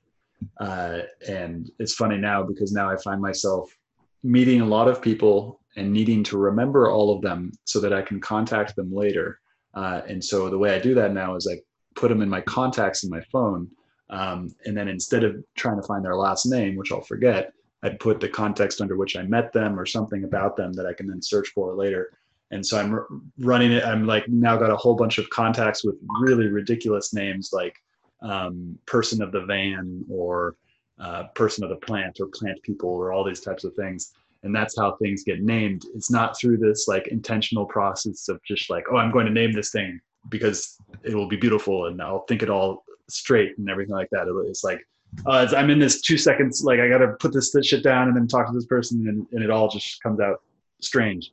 Uh, and it's funny now because now I find myself meeting a lot of people and needing to remember all of them so that I can contact them later. Uh, and so the way I do that now is I put them in my contacts in my phone. Um, and then instead of trying to find their last name, which I'll forget, I'd put the context under which I met them or something about them that I can then search for later. And so I'm r- running it. I'm like now got a whole bunch of contacts with really ridiculous names like um, person of the van or uh, person of the plant or plant people or all these types of things and that's how things get named it's not through this like intentional process of just like oh i'm going to name this thing because it will be beautiful and i'll think it all straight and everything like that it's like uh, i'm in this two seconds like i gotta put this, shit down and then talk to this person and, and it all just comes out strange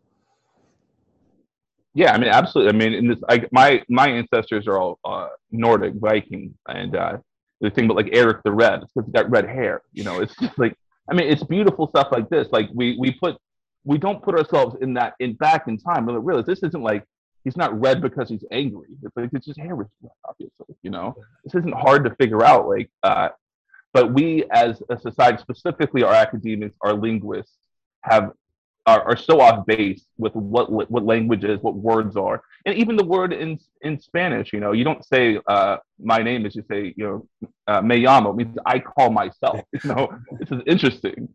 yeah, I mean, absolutely. I mean, in this, I, my my ancestors are all uh, Nordic Viking, and uh, the thing about like Eric the Red, it's because he got red hair. You know, it's just like, I mean, it's beautiful stuff like this. Like we we put, we don't put ourselves in that in back in time. Realize this isn't like he's not red because he's angry. It's like it's just hair obviously. You know, this isn't hard to figure out. Like, uh, but we as a society, specifically our academics, our linguists, have are, are so off base with what what language is, what words are, and even the word in in Spanish. You know, you don't say uh, my name is you say you know uh, me llamo means I call myself. You know, this is interesting.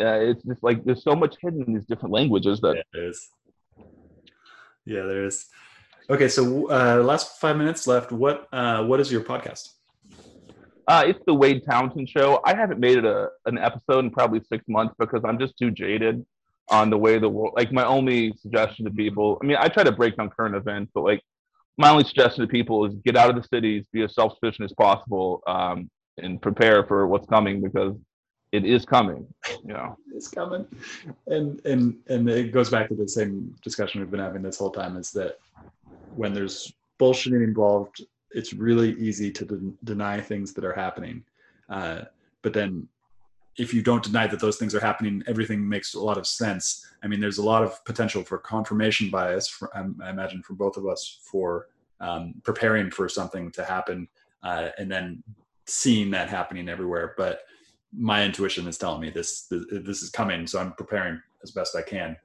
Uh, it's just like there's so much hidden in these different languages that yeah. Yeah, there is. Okay, so uh, last five minutes left. What uh, what is your podcast? Uh, it's the Wade Townsend Show. I haven't made it a an episode in probably six months because I'm just too jaded on the way the world. Like my only suggestion to people. I mean, I try to break down current events, but like my only suggestion to people is get out of the cities, be as self sufficient as possible, um, and prepare for what's coming because it is coming. You know, it's coming, and and and it goes back to the same discussion we've been having this whole time. Is that when there's bullshitting involved, it's really easy to de- deny things that are happening. Uh, but then if you don't deny that those things are happening, everything makes a lot of sense. I mean, there's a lot of potential for confirmation bias, for, um, I imagine, for both of us for um, preparing for something to happen uh, and then seeing that happening everywhere. But my intuition is telling me this, this, this is coming, so I'm preparing as best I can.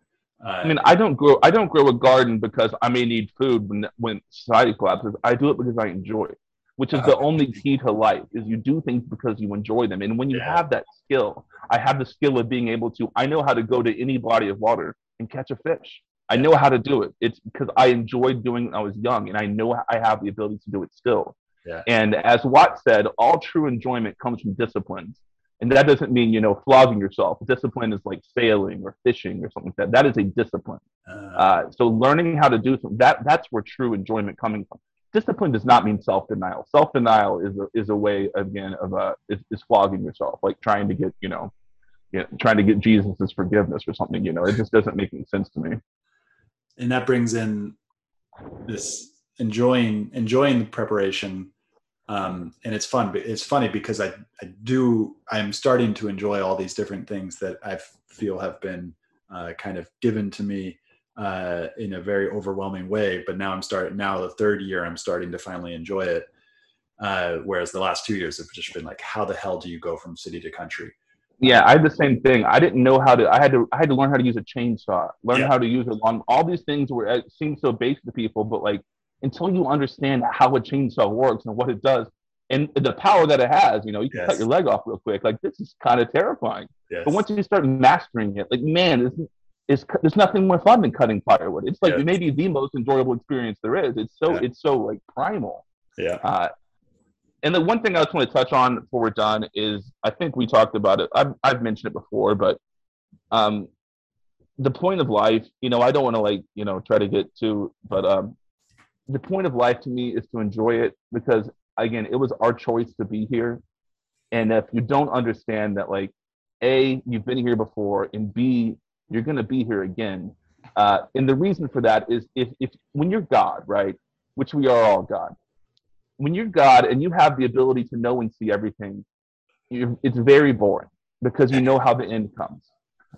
Uh, I mean, I don't grow. I don't grow a garden because I may need food when when society collapses. I do it because I enjoy it, which is uh, the only key to life. Is you do things because you enjoy them, and when you yeah. have that skill, I have the skill of being able to. I know how to go to any body of water and catch a fish. I know how to do it. It's because I enjoyed doing it when I was young, and I know I have the ability to do it still. Yeah. And as Watt said, all true enjoyment comes from disciplines. And that doesn't mean, you know, flogging yourself. Discipline is like sailing or fishing or something like that. That is a discipline. Uh, uh, so learning how to do something, that, that's where true enjoyment coming from. Discipline does not mean self-denial. Self-denial is a, is a way, again, of uh, is, is flogging yourself, like trying to get, you know, you know, trying to get Jesus' forgiveness or something, you know, it just doesn't make any sense to me. And that brings in this enjoying, enjoying the preparation um, and it's fun. But it's funny because I I do I'm starting to enjoy all these different things that I feel have been uh, kind of given to me uh, in a very overwhelming way. But now I'm starting now the third year I'm starting to finally enjoy it. Uh, whereas the last two years have just been like, how the hell do you go from city to country? Yeah, I had the same thing. I didn't know how to. I had to. I had to learn how to use a chainsaw. Learn yeah. how to use a lawn. All these things were it seems so basic to people, but like until you understand how a chainsaw works and what it does and the power that it has, you know, you can yes. cut your leg off real quick. Like this is kind of terrifying. Yes. But once you start mastering it, like man, it's, it's there's nothing more fun than cutting firewood. It's like yes. maybe the most enjoyable experience there is. It's so yeah. it's so like primal. Yeah. Uh, and the one thing I just want to touch on before we're done is I think we talked about it. I've I've mentioned it before, but um, the point of life, you know, I don't want to like you know try to get too, but um, the point of life to me is to enjoy it because again it was our choice to be here. And if you don't understand that like a you've been here before and b you're going to be here again. Uh, and the reason for that is if, if when you're god right which we are all god when you're god and you have the ability to know and see everything it's very boring because you know how the end comes.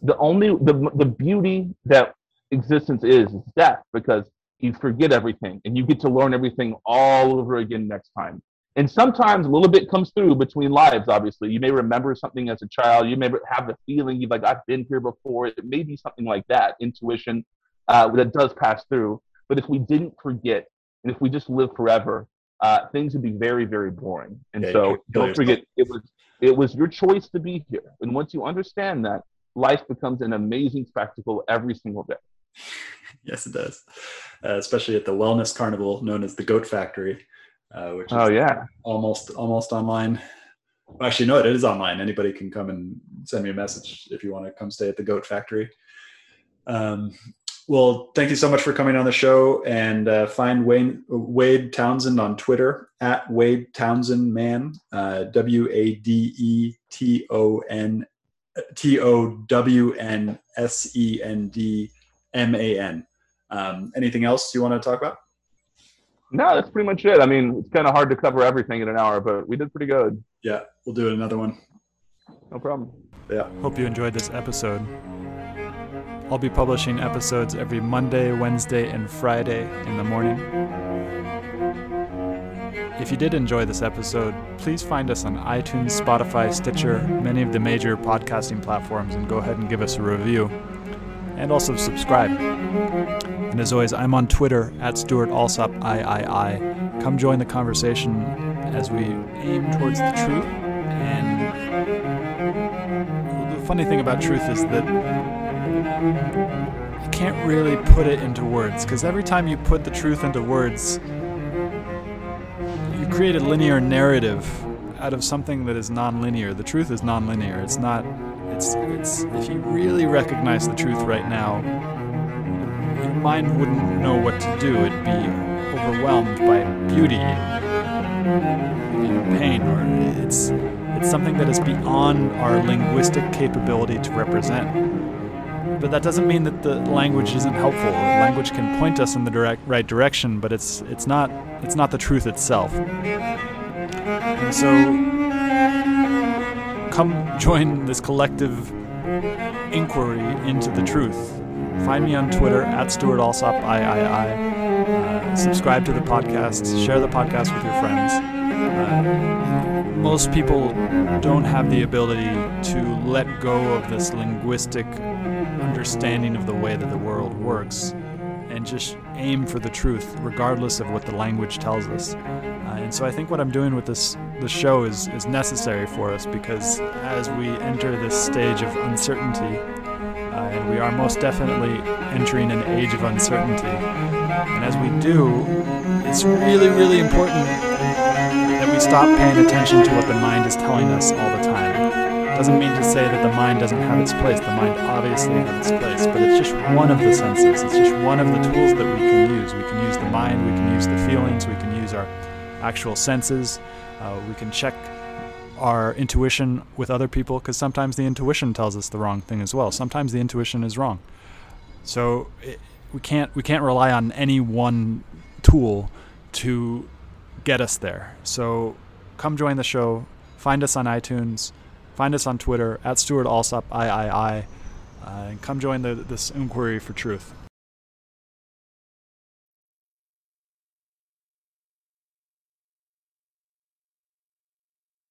The only the, the beauty that existence is is death because you forget everything and you get to learn everything all over again next time. And sometimes a little bit comes through between lives, obviously. You may remember something as a child. You may have the feeling you've like, I've been here before. It may be something like that, intuition uh, that does pass through. But if we didn't forget and if we just live forever, uh, things would be very, very boring. And yeah, so don't forget, it was, it was your choice to be here. And once you understand that, life becomes an amazing spectacle every single day. yes, it does. Uh, especially at the wellness carnival known as the Goat Factory, uh, which is oh yeah, almost almost online. Well, actually, no, it is online. Anybody can come and send me a message if you want to come stay at the Goat Factory. Um, well, thank you so much for coming on the show. And uh, find Wayne Wade Townsend on Twitter at Wade Townsend Man, uh, W A D E T O N T O W N S E N D M A N. Um, anything else you want to talk about? No, that's pretty much it. I mean, it's kind of hard to cover everything in an hour, but we did pretty good. Yeah, we'll do another one. No problem. Yeah. Hope you enjoyed this episode. I'll be publishing episodes every Monday, Wednesday, and Friday in the morning. If you did enjoy this episode, please find us on iTunes, Spotify, Stitcher, many of the major podcasting platforms, and go ahead and give us a review and also subscribe. And as always, I'm on Twitter at Stewart Alsop III. Come join the conversation as we aim towards the truth. And the funny thing about truth is that you can't can't really put it into words because every time you put the truth into words, you create a linear narrative out of something that is nonlinear. The truth is nonlinear. It's not. It's. It's. If you really recognize the truth right now, your mind wouldn't know what to do. It'd be overwhelmed by beauty, pain, or it's. It's something that is beyond our linguistic capability to represent but that doesn't mean that the language isn't helpful. Language can point us in the direct right direction, but it's it's not it's not the truth itself. And so come join this collective inquiry into the truth. Find me on Twitter at Stewart Alsop III. Uh, subscribe to the podcast. Share the podcast with your friends. Uh, most people don't have the ability to let go of this linguistic understanding of the way that the world works and just aim for the truth, regardless of what the language tells us. Uh, and so I think what I'm doing with this this show is is necessary for us because as we enter this stage of uncertainty, uh, and we are most definitely entering an age of uncertainty, and as we do, it's really really important that we stop paying attention to what the mind is telling us all the time It doesn't mean to say that the mind doesn't have its place. The mind obviously has its place, but it's just one of the senses. It's just one of the tools that we can use. We can use the mind, we can use the feelings, we can use our actual senses. Uh, we can check our intuition with other people because sometimes the intuition tells us the wrong thing as well. Sometimes the intuition is wrong. So it, we can't we can't rely on any one tool to get us there. So come join the show. Find us on iTunes. Find us on Twitter at Stewart Alsop III, uh, and come join the, this inquiry for truth.